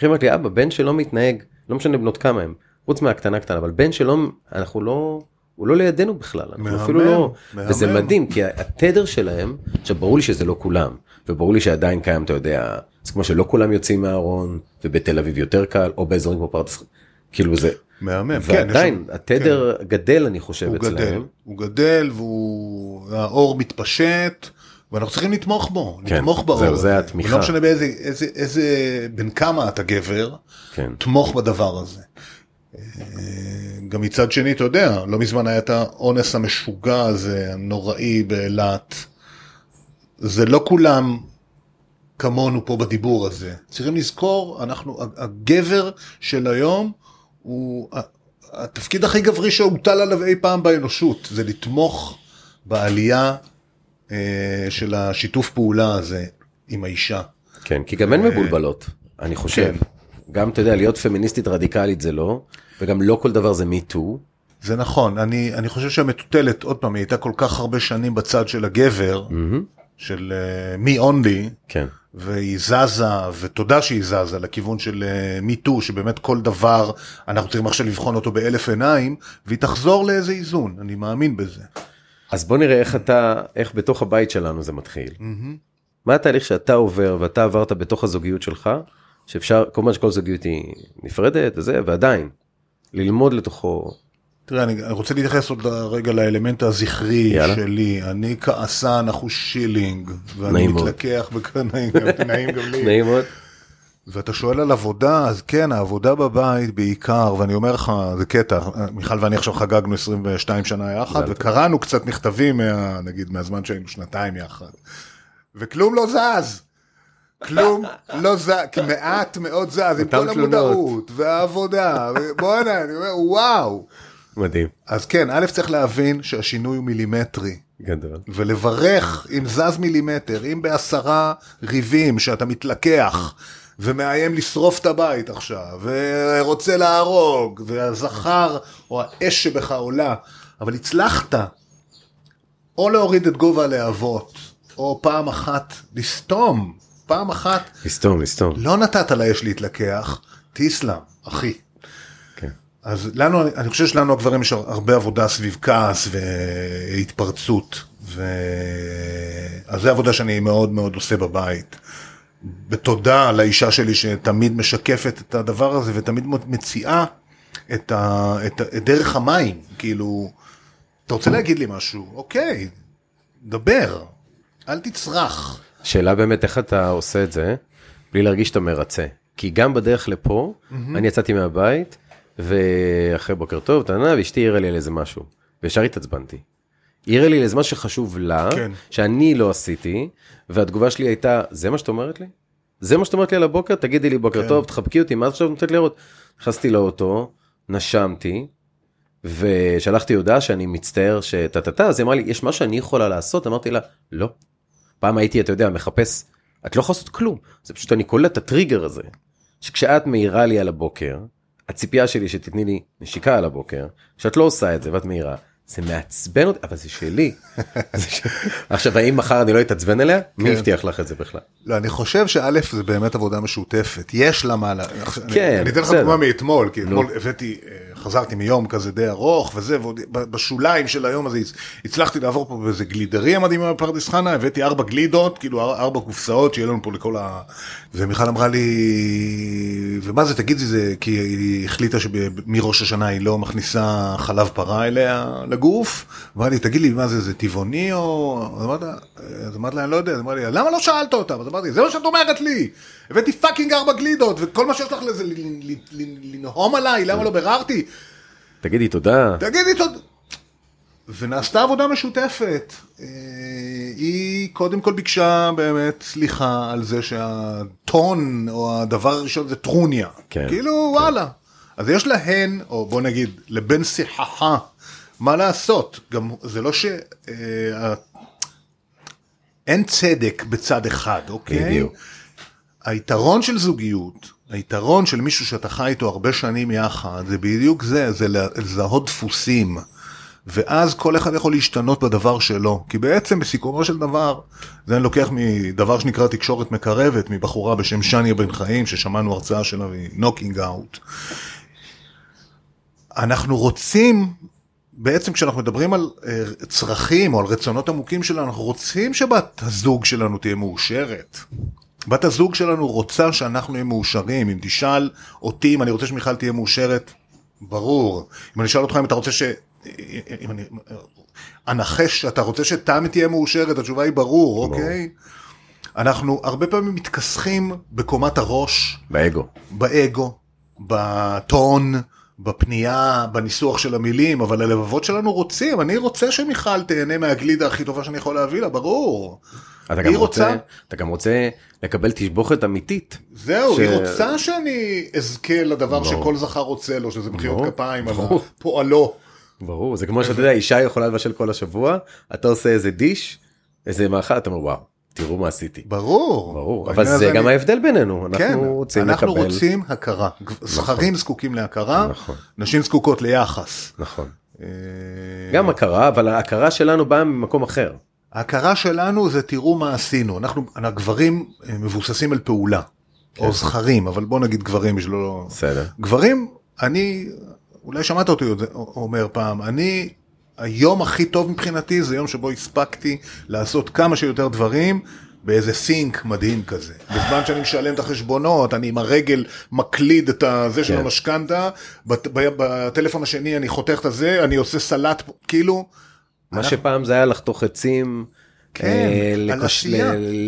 היא אומרת לי, אבא, בן שלא מתנהג, לא משנה בנות כמה הם, חוץ מהקטנה קטנה, אבל בן שלא, אנחנו לא, הוא לא לידינו בכלל, אנחנו מהמם, אפילו לא, מהמם. וזה מדהים, כי התדר שלהם, עכשיו ברור לי שזה לא כולם, וברור לי שעדיין קיים, אתה יודע, זה כמו שלא כולם יוצאים מהארון, ובתל אביב יותר קל, או באזורים כמו פרדס, כאילו זה, מהמם, כן, יש ועדיין, התדר גדל אני חושב הוא גדל, אצלהם, הוא גדל והאור מתפשט. ואנחנו צריכים לתמוך בו, כן, לתמוך באור. זהו, זה. התמיכה. ולא משנה באיזה, איזה, איזה, בין כמה אתה גבר, כן, תמוך בדבר הזה. אה, גם מצד שני, אתה יודע, לא מזמן היה את האונס המשוגע הזה, הנוראי באילת. זה לא כולם כמונו פה בדיבור הזה. צריכים לזכור, אנחנו, הגבר של היום הוא התפקיד הכי גברי שהוטל עליו אי פעם באנושות, זה לתמוך בעלייה של השיתוף פעולה הזה עם האישה. כן, כי גם הן מבולבלות, אני חושב, כן. גם אתה יודע, להיות פמיניסטית רדיקלית זה לא, וגם לא כל דבר זה מי טו, זה נכון, אני, אני חושב שהמטוטלת, עוד פעם, היא הייתה כל כך הרבה שנים בצד של הגבר, של מי uh, אונלי, כן. והיא זזה, ותודה שהיא זזה לכיוון של מי טו, שבאמת כל דבר, אנחנו צריכים עכשיו לבחון אותו באלף עיניים, והיא תחזור לאיזה איזון, אני מאמין בזה. אז בוא נראה איך אתה, איך בתוך הבית שלנו זה מתחיל. מה התהליך שאתה עובר ואתה עברת בתוך הזוגיות שלך, שאפשר, כמובן שכל זוגיות היא נפרדת וזה, ועדיין, ללמוד לתוכו, תראה, אני רוצה להתייחס עוד רגע לאלמנט הזכרי יאללה. שלי. אני כעסן, אחוש שילינג, ואני. מתלקח, גם- נעים גם לי. נעים מאוד. ואתה שואל על עבודה, אז כן, העבודה בבית בעיקר, ואני אומר לך, זה קטע, מיכל ואני עכשיו חגגנו 22 שנה יחד. וקראנו קצת מכתבים, מה, נגיד, מהזמן שהיינו שנתיים יחד, וכלום לא זז. כלום לא זז, כי מעט מאוד זז, עם כל. המודעות, והעבודה, ובואנה, אני אומר, וואו. מדהים. אז כן, א' צריך להבין שהשינוי הוא מילימטרי. גדול. ולברך אם זז מילימטר, אם בעשרה ריבים שאתה מתלקח ומאיים לשרוף את הבית עכשיו, ורוצה להרוג, והזכר או האש שבך עולה, אבל הצלחת או להוריד את גובה הלהבות, או פעם אחת לסתום, פעם אחת לסתום, לסתום. לא נתת לאש להתלקח, תיסלם, אחי. כן. אז לנו, אני חושב שלנו הגברים יש הרבה עבודה סביב כעס והתפרצות. ו... אז זו עבודה שאני מאוד מאוד עושה בבית. בתודה לאישה שלי שתמיד משקפת את הדבר הזה ותמיד מציעה את, ה, את, את דרך המים, כאילו, אתה רוצה להגיד לי משהו, אוקיי, דבר, אל תצרח. שאלה באמת איך אתה עושה את זה בלי להרגיש שאתה מרצה. כי גם בדרך לפה, אני יצאתי מהבית, ואחרי בוקר טוב, טענה, ואשתי העירה לי על איזה משהו. וישר התעצבנתי. העירה לי משהו שחשוב לה, כן. שאני לא עשיתי, והתגובה שלי הייתה, זה מה שאת אומרת לי? זה מה שאת אומרת לי על הבוקר? תגידי לי בוקר כן. טוב, תחבקי אותי, מה את עכשיו נותנת לראות? נכנסתי לאוטו, נשמתי, ושלחתי הודעה שאני מצטער שטה טה טה, אז היא אמרה לי, יש מה שאני יכולה לעשות? אמרתי לה, לא. פעם הייתי, אתה יודע, מחפש, את לא יכולה לעשות כלום, זה פשוט אני קולט את הטריגר הזה, שכשאת מעירה לי על הבוקר, הציפייה שלי שתתני לי נשיקה על הבוקר, כשאת לא עושה את זה ואת מעירה, זה מעצבן אותי, אבל זה שלי. עכשיו, האם מחר אני לא אתעצבן עליה? מי כן. הבטיח לך את זה בכלל? לא, אני חושב שא' זה באמת עבודה משותפת, יש לה מה, לה- כן, אני אתן לך בסדר. דוגמה מאתמול, כי אתמול הבאתי, אה, חזרתי מיום כזה די ארוך וזה, ועוד בשוליים של היום הזה הצ- הצלחתי לעבור פה באיזה גלידריה מדהימה בפרדס חנה, הבאתי ארבע גלידות, כאילו אר- ארבע קופסאות שיהיה לנו פה לכל ה... ומיכל אמרה לי, ומה זה, תגידי זה, כי היא החליטה שמראש השנה היא לא מכניסה חלב פרה אליה לגוף, אמרה לי, תגיד לי, מה זה, זה טבעוני או... אז אמרת, אז אמרתי לה, אני לא יודע, אז אמרה לי, למה לא שאלת אותה? אז אמרתי, זה מה שאת אומרת לי, הבאתי פאקינג ארבע גלידות, וכל מה שיש לך לזה לנהום עליי, למה לא ביררתי? תגידי תודה. תגידי תודה. ונעשתה עבודה משותפת. אה, היא קודם כל ביקשה באמת סליחה על זה שהטון או הדבר הראשון זה טרוניה. כן, כאילו וואלה. אז יש להן, או בוא נגיד, לבן שיחכה, מה לעשות. גם זה לא ש... אה, אין צדק בצד אחד, אוקיי? בדיוק. היתרון של זוגיות, היתרון של מישהו שאתה חי איתו הרבה שנים יחד, זה בדיוק זה, זה לזהות דפוסים. ואז כל אחד יכול להשתנות בדבר שלו, כי בעצם בסיכומו של דבר, זה אני לוקח מדבר שנקרא תקשורת מקרבת, מבחורה בשם שניה בן חיים, ששמענו הרצאה שלה מנוקינג אאוט. אנחנו רוצים, בעצם כשאנחנו מדברים על אה, צרכים או על רצונות עמוקים שלנו, אנחנו רוצים שבת הזוג שלנו תהיה מאושרת. בת הזוג שלנו רוצה שאנחנו נהיה מאושרים. אם תשאל אותי אם אני רוצה שמיכל תהיה מאושרת, ברור. אם אני אשאל אותך אם אתה רוצה ש... אם אני... אנחש שאתה רוצה שתמי תהיה מאושרת, התשובה היא ברור, אוקיי? אנחנו הרבה פעמים מתכסחים בקומת הראש, באגו. באגו, בטון, בפנייה, בניסוח של המילים, אבל הלבבות שלנו רוצים, אני רוצה שמיכל תהנה מהגלידה הכי טובה שאני יכול להביא לה, ברור. אתה גם רוצה, רוצה- אתה גם רוצה לקבל תשבוכת אמיתית. זהו, ש- היא רוצה שאני אזכה לדבר ברור. שכל זכר רוצה לו, שזה מחיאות ברור, כפיים על ברור. פועלו. ברור, זה כמו שאתה יודע, אישה יכולה לבשל כל השבוע, אתה עושה איזה דיש, איזה מאכל, אתה אומר וואו, תראו מה עשיתי. ברור. ברור, אבל זה הזה גם אני- ההבדל בינינו, אנחנו כן, רוצים אנחנו לקבל. רוצים הכרה. זכרים זקוקים להכרה, נכון. נשים זקוקות ליחס. נכון. אה, גם הכרה, אבל ההכרה שלנו באה ממקום אחר. ההכרה שלנו זה תראו מה עשינו. אנחנו, הגברים אה, מבוססים על פעולה. כן. או זכרים, אבל בוא נגיד גברים בשביל לא... בסדר. גברים, אני, אולי שמעת אותי אומר פעם, אני, היום הכי טוב מבחינתי זה יום שבו הספקתי לעשות כמה שיותר דברים באיזה סינק מדהים כזה. בזמן שאני משלם את החשבונות, אני עם הרגל מקליד את הזה של כן. המשכנתה, בטלפון השני אני חותך את הזה, אני עושה סלט, כאילו, מה שפעם זה היה לחתוך עצים, כן, אה,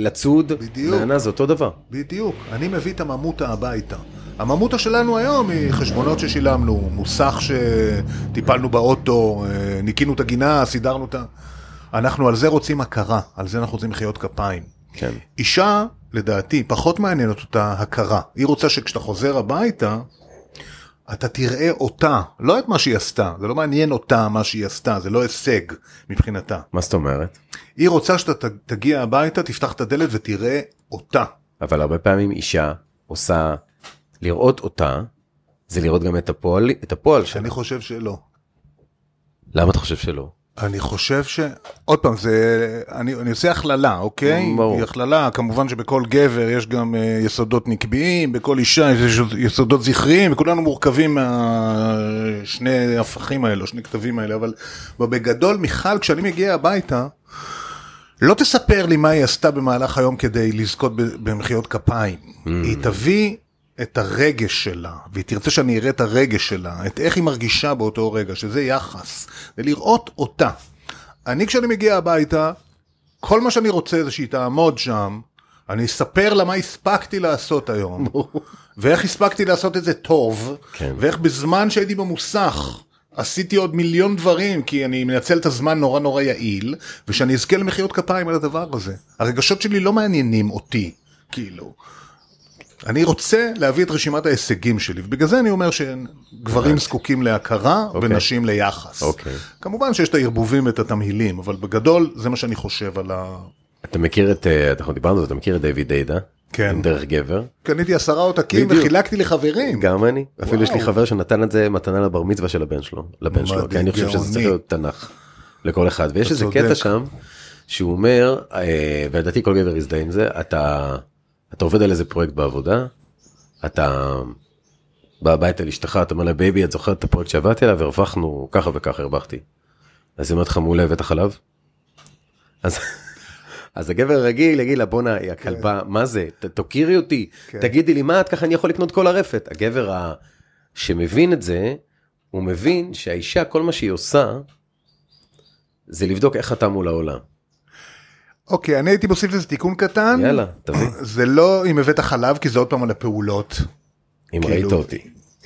לצוד, בדיוק. נענה, זה אותו דבר. בדיוק, אני מביא את הממותה הביתה. הממותה שלנו היום היא חשבונות ששילמנו, מוסך שטיפלנו באוטו, אה, ניקינו את הגינה, סידרנו את ה... אנחנו על זה רוצים הכרה, על זה אנחנו רוצים מחיאות כפיים. כן. אישה, לדעתי, פחות מעניינת אותה הכרה. היא רוצה שכשאתה חוזר הביתה, אתה תראה אותה, לא את מה שהיא עשתה, זה לא מעניין אותה מה שהיא עשתה, זה לא הישג מבחינתה. מה זאת אומרת? היא רוצה שאתה תגיע הביתה, תפתח את הדלת ותראה אותה. אבל הרבה פעמים אישה עושה, לראות אותה, זה לראות גם את הפועל, את הפועל שלה. אני חושב שלא. למה אתה חושב שלא? אני חושב ש... עוד פעם, זה... אני, אני עושה הכללה, אוקיי? ברור. היא הכללה, כמובן שבכל גבר יש גם אה, יסודות נקביים, בכל אישה יש יסודות זכריים, וכולנו מורכבים מהשני הפכים האלו, שני כתבים האלה, אבל בגדול, מיכל, כשאני מגיע הביתה, לא תספר לי מה היא עשתה במהלך היום כדי לזכות במחיאות כפיים. היא תביא את הרגש שלה, והיא תרצה שאני אראה את הרגש שלה, את איך היא מרגישה באותו רגע, שזה יחס, ולראות אותה. אני כשאני מגיע הביתה, כל מה שאני רוצה זה שהיא תעמוד שם, אני אספר לה מה הספקתי לעשות היום, ואיך הספקתי לעשות את זה טוב, כן. ואיך בזמן שהייתי במוסך, עשיתי עוד מיליון דברים, כי אני מנצל את הזמן נורא נורא יעיל, ושאני אזכה למחיאות כפיים על הדבר הזה. הרגשות שלי לא מעניינים אותי, כאילו. אני רוצה להביא את רשימת ההישגים שלי, ובגלל זה אני אומר שגברים זקוקים להכרה אוקיי. ונשים ליחס. אוקיי. כמובן שיש את הערבובים ואת התמהילים, אבל בגדול זה מה שאני חושב על ה... אתה מכיר את, אה, אנחנו דיברנו על זה, אתה מכיר את דיוויד דיידה? כן. דרך גבר? קניתי עשרה עותקים. וחילקתי לחברים. גם אני. אפילו יש לי וואו. חבר שנתן את זה מתנה לבר מצווה של הבן שלו, לבן שלו, כי אני חושב שזה. צריך להיות תנ"ך לכל אחד. ויש איזה. קטע שם, שהוא אומר, אה, ולדעתי כל גבר יזדהה עם זה, אתה, אתה עובד על איזה פרויקט בעבודה, אתה בא הביתה לאשתך, אתה אומר לה, baby, את זוכרת את הפרויקט שעבדתי עליו, הרווחנו ככה וככה הרווחתי. אז היא אומרת לך, מעולה, הבאת חלב? אז... אז הגבר הרגיל יגיד לה בואנה יא כלבה מה זה? ת- תוקירי אותי. כן. תגידי לי מה את ככה? אני יכול לקנות כל הרפת. הגבר ה... שמבין את זה הוא מבין שהאישה כל מה שהיא עושה זה לבדוק איך אתה מול העולם אוקיי, אני הייתי מוסיף לזה תיקון קטן. יאללה תביא זה לא אם הבאת חלב, כי זה עוד פעם על הפעולות. אם כאילו, ראית אותי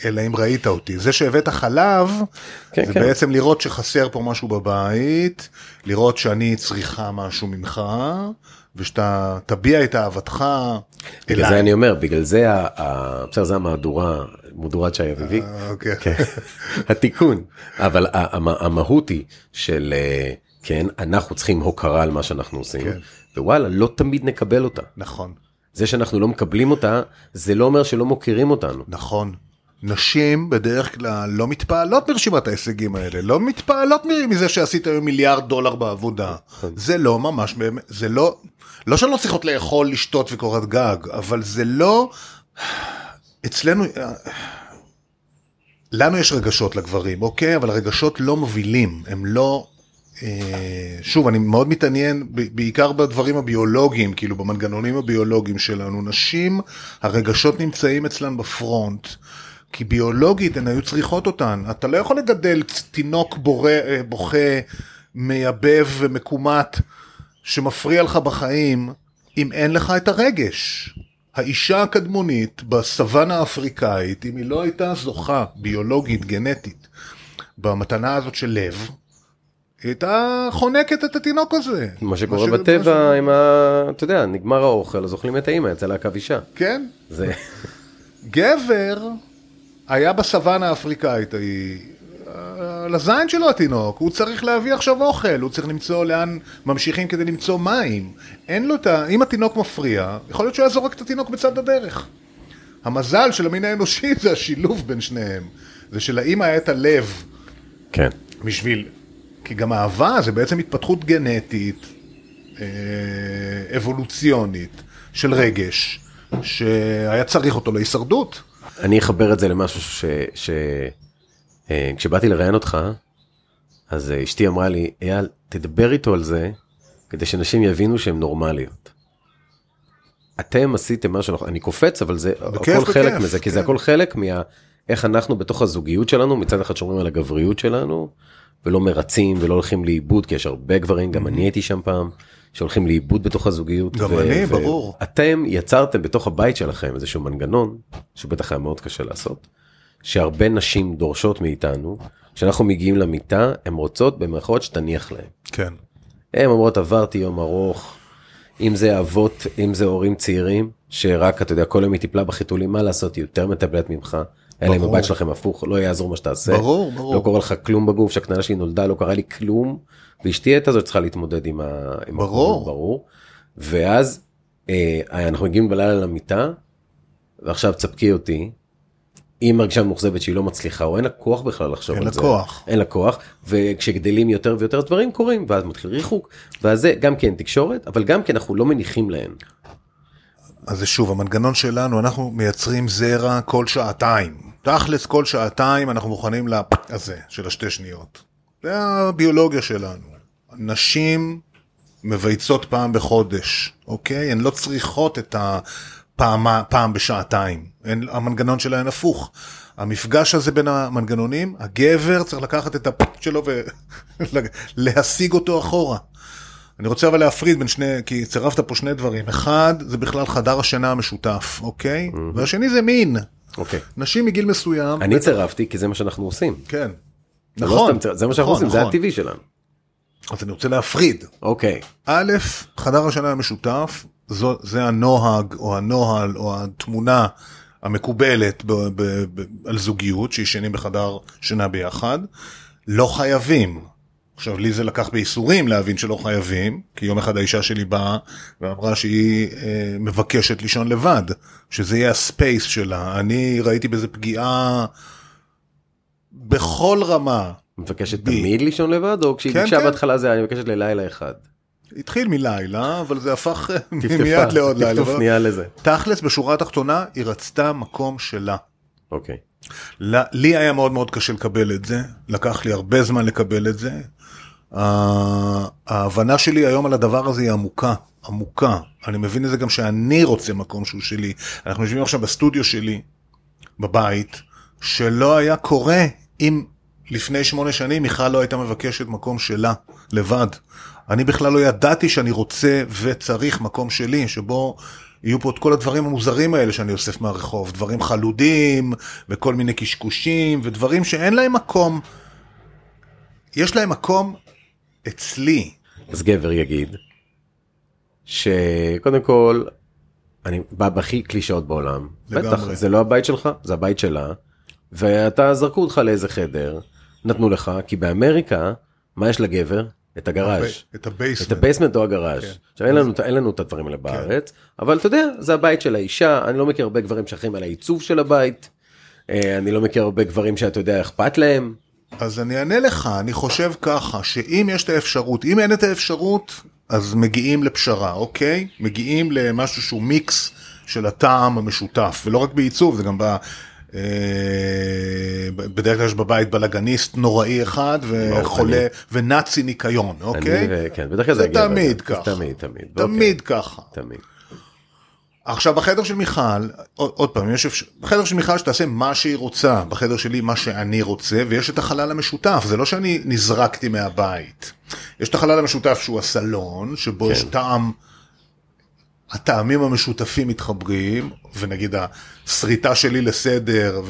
אלא אם ראית אותי. זה שהבאת חלב, כן, זה כן. בעצם לראות שחסר פה משהו בבית, לראות שאני צריכה משהו ממך, ושאתה תביע את אהבתך בגלל זה אליי. אני אומר בגלל זה בסדר זה המהדורה מהדורת שי אביבי אה, אוקיי. כן, התיקון אבל המהות היא של אה, כן אנחנו צריכים הוקרה על מה שאנחנו עושים כן. ווואלה לא תמיד נקבל אותה נכון, זה שאנחנו לא מקבלים אותה זה לא אומר שלא מוקירים אותנו נכון. נשים בדרך כלל לא מתפעלות מרשימת ההישגים האלה, לא מתפעלות מזה שעשית היום מיליארד דולר בעבודה. נכון. זה לא ממש זה לא, לא שהן לא צריכות לאכול, לשתות וקורת גג, אבל זה לא, אצלנו, לנו יש רגשות לגברים, אוקיי? אבל הרגשות לא מובילים, הם לא... אה, שוב, אני מאוד מתעניין בעיקר בדברים הביולוגיים, כאילו במנגנונים הביולוגיים שלנו. נשים, הרגשות נמצאים אצלן בפרונט, כי ביולוגית הן היו צריכות אותן. אתה לא יכול לגדל תינוק בורא, אה, בוכה, מייבב ומקומט, שמפריע לך בחיים, אם אין לך את הרגש. האישה הקדמונית בסוואנה האפריקאית, אם היא לא הייתה זוכה ביולוגית, גנטית, במתנה הזאת של לב, היא הייתה חונקת את התינוק הזה. מה שקורה בטבע עם ה... אתה יודע נגמר האוכל אז אוכלים את האמא יצא להקו אישה כן. זה גבר היה בסוואנה האפריקאית ההיא, על הזין שלו התינוק, הוא צריך להביא עכשיו אוכל, הוא צריך למצוא לאן ממשיכים כדי למצוא מים. אין לו את ה... אם התינוק מפריע, יכול להיות שהוא היה זורק את התינוק בצד הדרך. המזל של המין האנושי זה השילוב בין שניהם. זה שלאמא היה את הלב כן בשביל... כי גם אהבה זה בעצם התפתחות גנטית, אה, אבולוציונית, של רגש, שהיה צריך אותו להישרדות. אני אחבר את זה למשהו ש... ש... אה, כשבאתי לראיין אותך, אז אשתי אמרה לי, אייל, תדבר איתו על זה, כדי שאנשים יבינו שהם נורמליות. אתם עשיתם משהו, נכון, אני קופץ, אבל זה בכיף, הכל חלק בכיף, מזה, כי כן. זה הכל חלק מה... איך אנחנו בתוך הזוגיות שלנו, מצד אחד שומרים על הגבריות שלנו, ולא מרצים ולא הולכים לאיבוד, כי יש הרבה גברים, גם אני הייתי שם פעם, שהולכים לאיבוד בתוך הזוגיות. גם אני, ברור. אתם יצרתם בתוך הבית שלכם איזשהו מנגנון, שבטח היה מאוד קשה לעשות, שהרבה נשים דורשות מאיתנו, כשאנחנו מגיעים למיטה, הן רוצות במרכאות שתניח להן. כן. הן אומרות עברתי יום ארוך, אם זה אבות, אם זה הורים צעירים, שרק אתה יודע כל יום היא טיפלה בחיתולים, מה לעשות, היא יותר מטפלת ממך. אלא אם. הבית שלכם הפוך, לא יעזור מה שתעשה. ברור, ברור. לא קורה לך כלום בגוף, שהקטנה שלי נולדה, לא קרה לי כלום, ואשתי הייתה זאת צריכה להתמודד עם ה... עם ברור. הכול, ברור. ואז אה, אנחנו מגיעים בלילה למיטה, ועכשיו תספקי אותי. היא מרגישה מאוכזבת שהיא לא מצליחה, או אין לה כוח בכלל לחשוב אין על לה זה. כוח. אין לה כוח, וכשגדלים יותר ויותר דברים קורים, ואז מתחיל ריחוק, ואז זה גם כן תקשורת, אבל גם כן אנחנו לא מניחים להן. אז זה שוב, המנגנון שלנו, אנחנו מייצרים זרע כל שעתיים. תכלס כל שעתיים אנחנו מוכנים לזה של השתי שניות. זה הביולוגיה שלנו. נשים מבייצות פעם בחודש, אוקיי? הן לא צריכות את פעם, פעם בשעתיים. אין, המנגנון שלהן הפוך. המפגש הזה בין המנגנונים, הגבר צריך לקחת את הפ שלו ולהשיג אותו אחורה. אני רוצה אבל להפריד בין שני, כי צירפת פה שני דברים. אחד, זה בכלל חדר השינה המשותף, אוקיי? Mm-hmm. והשני זה מין. אוקיי. נשים מגיל מסוים. אני צירפתי כי זה מה שאנחנו עושים. כן. זה לא נכון. סתם ציר- זה מה שאנחנו נכון, עושים, זה נכון. הטבעי שלנו. אז אני רוצה להפריד. אוקיי. א', חדר השינה המשותף, זו, זה הנוהג או הנוהל או התמונה המקובלת ב, ב, ב, על זוגיות, שישנים בחדר שינה ביחד. לא חייבים. עכשיו, לי זה לקח בייסורים להבין שלא חייבים, כי יום אחד האישה שלי באה ואמרה שהיא אה, מבקשת לישון לבד, שזה יהיה הספייס שלה. אני ראיתי בזה פגיעה בכל רמה. מבקשת בי. תמיד לישון לבד, או כשהיא כן, ביקשה כן. בהתחלה זה, אני מבקשת ללילה אחד. התחיל מלילה, אבל זה הפך טפטפה, מיד לעוד לילה. טפטוף נהיה לזה. תכלס, בשורה התחתונה, היא רצתה מקום שלה. אוקיי. ל- לי היה מאוד מאוד קשה לקבל את זה, לקח לי הרבה זמן לקבל את זה. ההבנה שלי היום על הדבר הזה היא עמוקה, עמוקה. אני מבין את זה גם שאני רוצה מקום שהוא שלי. אנחנו יושבים עכשיו בסטודיו שלי, בבית, שלא היה קורה אם לפני שמונה שנים מיכל לא הייתה מבקשת מקום שלה, לבד. אני בכלל לא ידעתי שאני רוצה וצריך מקום שלי, שבו יהיו פה את כל הדברים המוזרים האלה שאני אוסף מהרחוב, דברים חלודים, וכל מיני קשקושים, ודברים שאין להם מקום. יש להם מקום אצלי. אז גבר יגיד, שקודם כל, אני בא בהכי קלישאות בעולם. לגמרי. בטח, זה לא הבית שלך, זה הבית שלה, ואתה זרקו אותך לאיזה חדר, נתנו לך, כי באמריקה, מה יש לגבר? את ה garage. את את ה basement. ה basement או ה garage. כן. עכשיו אין לנו, אין לנו את הדברים האלה בארץ, אבל אתה יודע, זה הבית של האישה, אני לא מכיר הרבה גברים שאחראים על העיצוב של הבית, אה, אני לא מכיר הרבה גברים שאתה יודע, אכפת להם. אז אני אענה לך, אני חושב ככה, שאם יש את האפשרות, אם אין את האפשרות, אז מגיעים לפשרה, אוקיי? מגיעים למשהו שהוא מיקס של הטעם המשותף, ולא רק בעיצוב, זה גם ב... אה, בדרך כלל יש בבית בלאגניסט נוראי אחד וחולה אני- ונאצי ניקיון, אוקיי? אני ו- כן, בדרך כלל זה זה. תמיד ככה. תמיד, תמיד. תמיד ככה. אוקיי, תמיד. עכשיו בחדר של מיכל, עוד, פעם, יש אפשר, בחדר של מיכל שתעשה מה שהיא רוצה, בחדר שלי מה שאני רוצה, ויש את החלל המשותף, זה לא שאני נזרקתי מהבית. יש את החלל המשותף שהוא הסלון, שבו יש טעם, הטעמים המשותפים מתחברים, ונגיד השריטה שלי לסדר,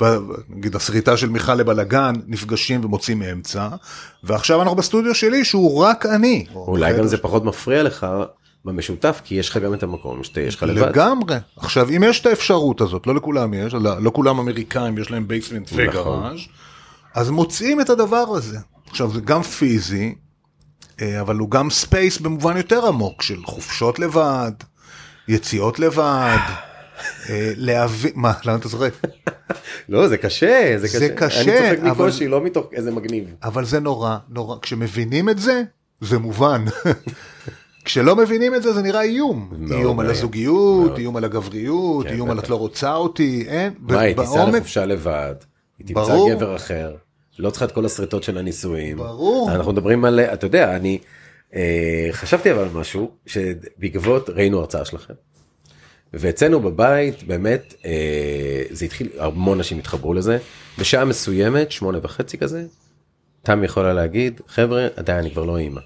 ונגיד השריטה של מיכל לבלגן, נפגשים ומוצאים אמצע, ועכשיו אנחנו בסטודיו שלי שהוא רק אני. או אולי גם זה פחות מפריע לך במשותף, כי יש לך גם את המקום שיש לך לבד. לגמרי. עכשיו, אם יש את האפשרות הזאת, לא לכולם יש, לא, לא כולם אמריקאים, יש להם basement נכון. ו garage, אז מוצאים את הדבר הזה. עכשיו, זה גם פיזי, אה, אבל הוא גם space במובן יותר עמוק של חופשות לבד, יציאות לבד, אה, להבין, מה, למה אתה צוחק? לא, זה קשה, זה קשה. זה קשה, אני צוחק מקושי, לא מתוך איזה מגניב. אבל זה נורא, נורא, כשמבינים את זה, זה מובן. כשלא מבינים את זה, זה נראה איום. מאוד איום על מאיים. הזוגיות, מאוד. איום על הגבריות, כן, איום על בטח. את לא רוצה אותי, אין, מה, היא תיסע לחופשה לבד, היא תמצא ברור. גבר אחר, לא צריכה את כל הסריטות של הנישואים. ברור. אנחנו מדברים על, אתה יודע, אני אה, חשבתי אבל על משהו, שבעקבות ראינו הרצאה שלכם. ואצלנו בבית באמת אה, זה התחיל המון אנשים התחברו לזה בשעה מסוימת שמונה וחצי כזה. תם יכולה להגיד חבר'ה די אני כבר לא אימא.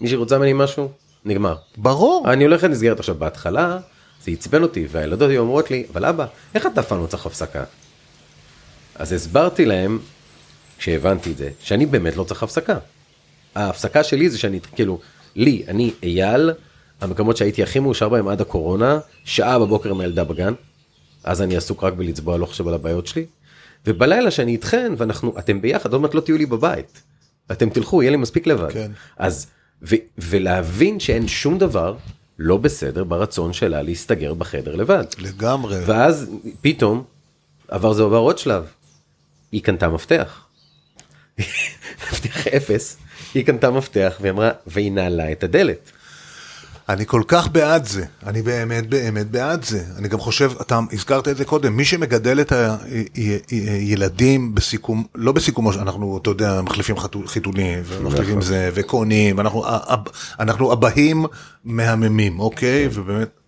מי שרוצה ממני משהו נגמר. ברור. אני הולך לנסגרת עכשיו בהתחלה זה עצבן אותי והילדות היו אומרות לי אבל אבא איך אתה אף פעם לא צריך הפסקה. אז הסברתי להם כשהבנתי את זה שאני באמת לא צריך הפסקה. ההפסקה שלי זה שאני כאילו לי אני אייל המקומות שהייתי הכי מאושר בהם עד הקורונה שעה בבוקר עם הילדה בגן. אז אני עסוק רק בלצבוע לא חושב על הבעיות שלי. ובלילה שאני איתכן ואנחנו אתם ביחד עוד מעט לא תהיו לי בבית. אתם תלכו יהיה לי מספיק לבד. כן. אז ו, ולהבין שאין שום דבר לא בסדר ברצון שלה להסתגר בחדר לבד. לגמרי. ואז פתאום עבר זה עבר עוד שלב. היא קנתה מפתח. מפתח אפס. היא קנתה מפתח והיא אמרה והיא נעלה את הדלת. אני כל כך בעד זה, אני באמת באמת בעד זה. אני גם חושב, אתה הזכרת את זה קודם, מי שמגדל את הילדים בסיכום, לא בסיכומו, אנחנו, אתה יודע, מחליפים חיתולים, ומחליפים נכון. זה, וקונים, אנחנו, אנחנו אבהים מהממים, אוקיי? ובאמת,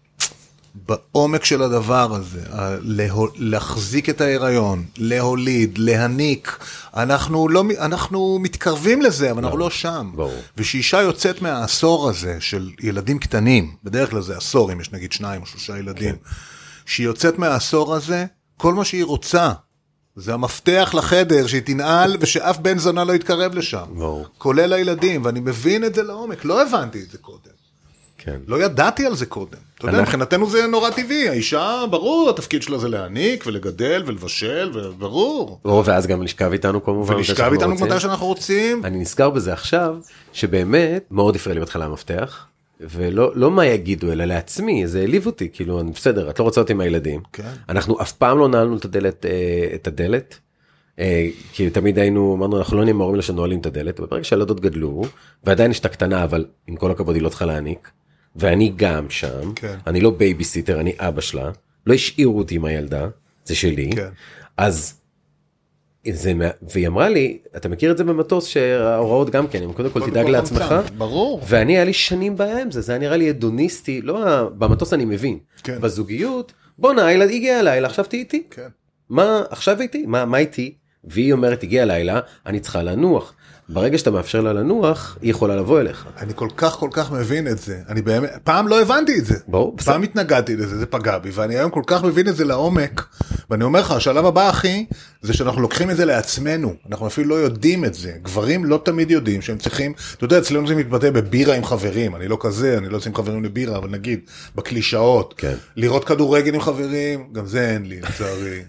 בעומק של הדבר הזה, לה- להחזיק את ההיריון, להוליד, להניק, אנחנו, לא, אנחנו מתקרבים לזה, אבל אנחנו לא שם. ברור. ושאישה יוצאת מהעשור הזה של ילדים קטנים, בדרך כלל זה עשור, אם יש נגיד שניים או שלושה ילדים, כן. שהיא יוצאת מהעשור הזה, כל מה שהיא רוצה, זה המפתח לחדר, שהיא תנעל ושאף בן זונה לא יתקרב לשם. ברור. כולל הילדים, ואני מבין את זה לעומק, לא הבנתי את זה קודם. כן. לא ידעתי על זה קודם. אתה יודע, מבחינתנו זה נורא טבעי, האישה, ברור, התפקיד שלה זה להעניק ולגדל ולבשל, וברור. ברור, ואז גם לשכב איתנו כמובן. ולשכב איתנו. מתי שאנחנו רוצים. אני נזכר בזה עכשיו, שבאמת מאוד הפריע לי בהתחלה המפתח, ולא לא מה יגידו, אלא לעצמי, זה העליב אותי, כאילו, אני בסדר, את לא רוצה אותי עם הילדים. כן. אנחנו אף פעם לא נעלנו את הדלת, אה, את הדלת, אה, כי תמיד היינו, אמרנו, אנחנו לא נהיה מההורים האלה שנועלים את הדלת, וברגע שהילדות גדלו, ועדיין יש את הקטנה, אבל עם כל הכבוד היא לא צריכה להניק, ואני גם שם, כן. אני לא בייביסיטר, אני אבא שלה, לא השאירו אותי עם הילדה, זה שלי, כן. אז זה, והיא אמרה לי, אתה מכיר את זה במטוס שההוראות גם כן, הם קודם כל תדאג לעצמך. ברור. ואני היה לי שנים בעיה עם זה, זה היה נראה לי הדוניסטי, לא, במטוס אני מבין. כן. בזוגיות, בואנה, הילד הגיע הלילה, עכשיו תהיי איתי. כן. מה, עכשיו איתי? מה, מה איתי? והיא אומרת, הגיע הלילה, אני צריכה לנוח. ברגע שאתה מאפשר לה לנוח, היא יכולה לבוא אליך. אני כל כך כל כך מבין את זה. אני באמת, פעם לא הבנתי את זה. ברור, בסדר. פעם התנגדתי לזה, זה פגע בי, ואני היום כל כך מבין את זה לעומק. ואני אומר לך, השלב הבא, אחי, זה שאנחנו לוקחים את זה לעצמנו. אנחנו אפילו לא יודעים את זה. גברים לא תמיד יודעים שהם צריכים, אתה יודע, אצלנו זה מתבטא בבירה עם חברים. אני לא כזה, אני לא יוצא עם חברים לבירה, אבל נגיד, בקלישאות. כן. לראות כדורגל עם חברים, גם זה אין לי, לצערי.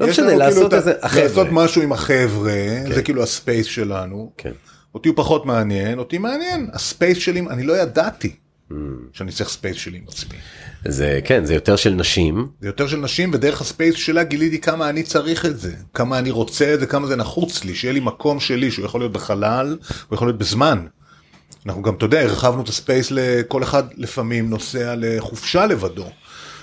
לא משנה, לעשות כאילו ה- איזה-. לעשות משהו עם החבר'ה, זה כאילו הספייס שלנו. כן. אותי הוא פחות מעניין, אותי מעניין, הספייס שלי, אני לא ידעתי Mm. שאני צריך ספייס שלי עם עצמי. זה, כן, זה יותר של נשים. זה יותר של נשים, ודרך הספייס שלה גיליתי כמה אני צריך את זה, כמה אני רוצה את זה, כמה זה נחוץ לי, שיהיה לי מקום שלי, שהוא יכול להיות בחלל, הוא יכול להיות בזמן. אנחנו גם, אתה יודע, הרחבנו את הספייס לכל אחד לפעמים נוסע לחופשה לבדו.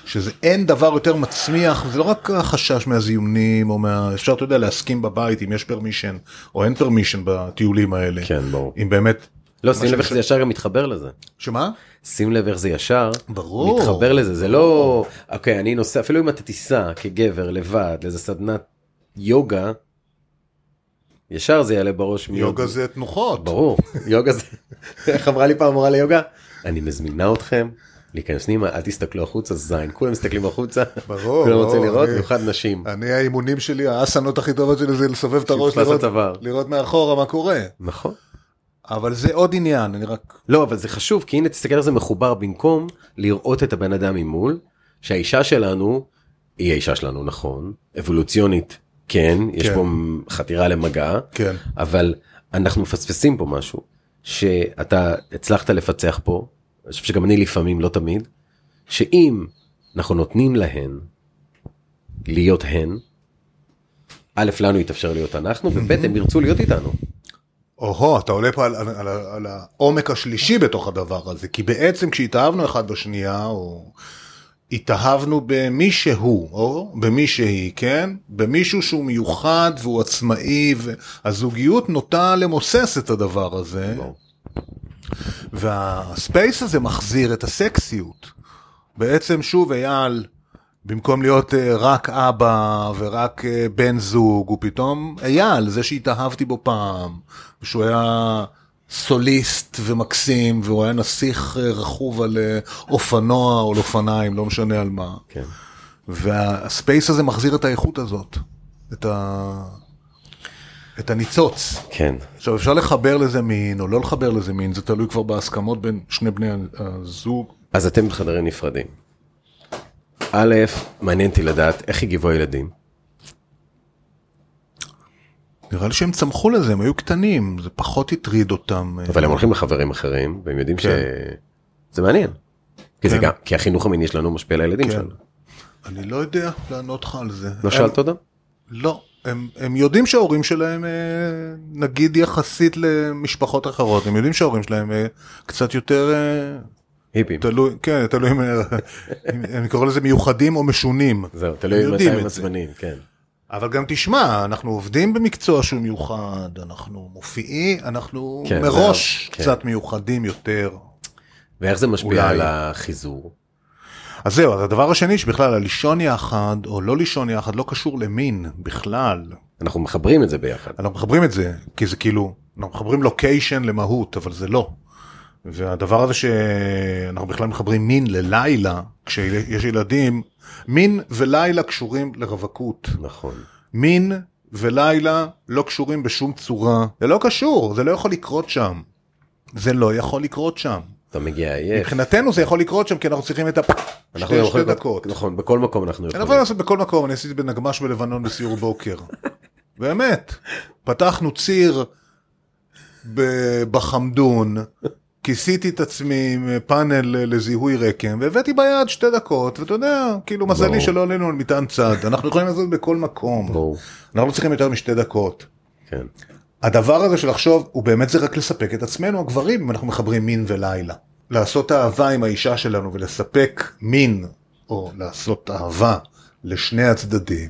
שזה אין דבר יותר מצמיח, זה לא רק החשש מהזיונים, או מה... אפשר, אתה יודע, להסכים בבית אם יש permission, או אין permission בטיולים האלה. כן, ברור. אם באמת... לא, שים לב איך זה ישר גם מתחבר לזה. שמה? שים לב איך זה ישר ברור. מתחבר לזה זה לא אוקיי אני נוסע אפילו אם אתה תיסע כגבר לבד לאיזה סדנת יוגה. ישר זה יעלה בראש יוגה זה תנוחות. ברור יוגה זה איך אמרה לי פעם מורה ליוגה אני מזמינה אתכם להיכנס פנימה אל תסתכלו החוצה זין כולם מסתכלים החוצה ברור, כולם רוצים לראות במיוחד נשים אני האימונים שלי, האסנות הכי טובות שלי זה לסובב את הראש, לראות. לראות מאחורה מה קורה. נכון. אבל זה עוד עניין, אני רק... לא אבל זה חשוב כי הנה תסתכל על זה מחובר במקום לראות את הבן אדם ממול שהאישה שלנו היא האישה שלנו נכון אבולוציונית כן יש כן. פה חתירה למגע כן. אבל אנחנו מפספסים פה משהו שאתה הצלחת לפצח פה אני חושב שגם אני לפעמים לא תמיד שאם אנחנו נותנים להן להיות הן. א' לנו יתאפשר להיות אנחנו וב' הם ירצו להיות איתנו. או-הו, אתה עולה פה על, על, על, על העומק השלישי בתוך הדבר הזה, כי בעצם כשהתאהבנו אחד בשנייה, או התאהבנו במי שהוא, או במי שהיא, כן? במישהו שהוא מיוחד והוא עצמאי, והזוגיות נוטה למוסס את הדבר הזה, ברור. והספייס הזה מחזיר את הסקסיות. בעצם שוב אייל, במקום להיות אה, רק אבא ורק אה, בן זוג, הוא פתאום אייל, זה שהתאהבתי בו פעם, שהוא היה סוליסט ומקסים, והוא היה נסיך אה, רכוב על אופנוע או על אופניים, לא משנה על מה. כן. והספייס הזה מחזיר את האיכות הזאת, את, ה... את הניצוץ. כן. עכשיו אפשר לחבר לזה מין או לא לחבר לזה מין, זה תלוי כבר בהסכמות בין שני בני הזוג. אז אתם בחדרים נפרדים. א', מעניין אותי לדעת איך הגיבו הילדים. נראה לי שהם צמחו לזה, הם היו קטנים, זה פחות הטריד אותם. אבל הם הולכים לחברים אחרים והם יודעים כן. שזה מעניין. כי זה כן. גם, כי החינוך המיני שלנו משפיע על הילדים כן. שלנו. אני לא יודע לענות לך על זה. לא שאלת אותם? לא, הם, הם יודעים שההורים שלהם, אה, נגיד יחסית למשפחות אחרות, הם יודעים שההורים שלהם אה, קצת יותר, אה, היפים. תלוי, כן, תלוי אם, אני קורא לזה מיוחדים או משונים. זהו, תלוי מתי הם. עצבנים, כן. אבל גם תשמע, אנחנו עובדים במקצוע שהוא מיוחד, אנחנו מופיעים, אנחנו כן, מראש זה- כן. קצת מיוחדים יותר. ואיך זה משפיע אולי. על החיזור? אז זהו, אז הדבר השני שבכלל הלישון יחד או לא לישון יחד לא קשור למין בכלל. אנחנו מחברים את זה ביחד. אנחנו מחברים את זה, כי זה כאילו, אנחנו מחברים לוקיישן למהות, אבל זה לא. והדבר הזה שאנחנו בכלל מחברים מין ללילה, כשיש ילדים, מין ולילה קשורים לרווקות. נכון. מין ולילה לא קשורים בשום צורה. זה לא קשור, זה לא יכול לקרות שם. זה לא יכול לקרות שם. אתה מגיע עייף. מבחינתנו זה יכול לקרות שם כי אנחנו צריכים את אנחנו השתי שתי דקות. נכון, בכל מקום אנחנו אני יכולים. יכול לעשות בכל מקום, אני עשיתי בנגמ"ש בלבנון בסיור בוקר. באמת. פתחנו ציר בחמדון, כיסיתי את עצמי עם פאנל לזיהוי רקם, והבאתי ביד שתי דקות, ואתה יודע, כאילו מזלי. שלא עלינו על מטען צד, אנחנו יכולים לעשות בכל מקום. אנחנו לא צריכים יותר משתי דקות. כן. הדבר הזה של לחשוב, הוא באמת זה רק לספק את עצמנו, הגברים, אם אנחנו מחברים מין ולילה. לעשות אהבה עם האישה שלנו ולספק מין, או לעשות אהבה לשני הצדדים,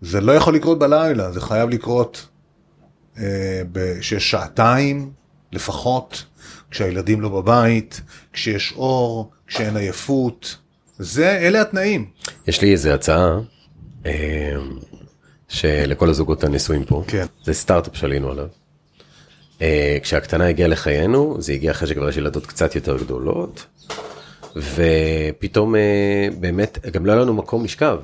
זה לא יכול לקרות בלילה, זה חייב לקרות אה, שיש שעתיים לפחות, כשהילדים לא בבית, כשיש אור, כשאין עייפות. זה, אלה התנאים. יש לי איזה הצעה, אה, שלכל הזוגות הנשואים פה, כן. זה סטארט-אפ שעלינו עליו. אה, כשהקטנה הגיעה לחיינו, זה הגיע אחרי שכבר יש ילדות קצת יותר גדולות, ופתאום אה, באמת, גם לא היה לנו מקום לשכב.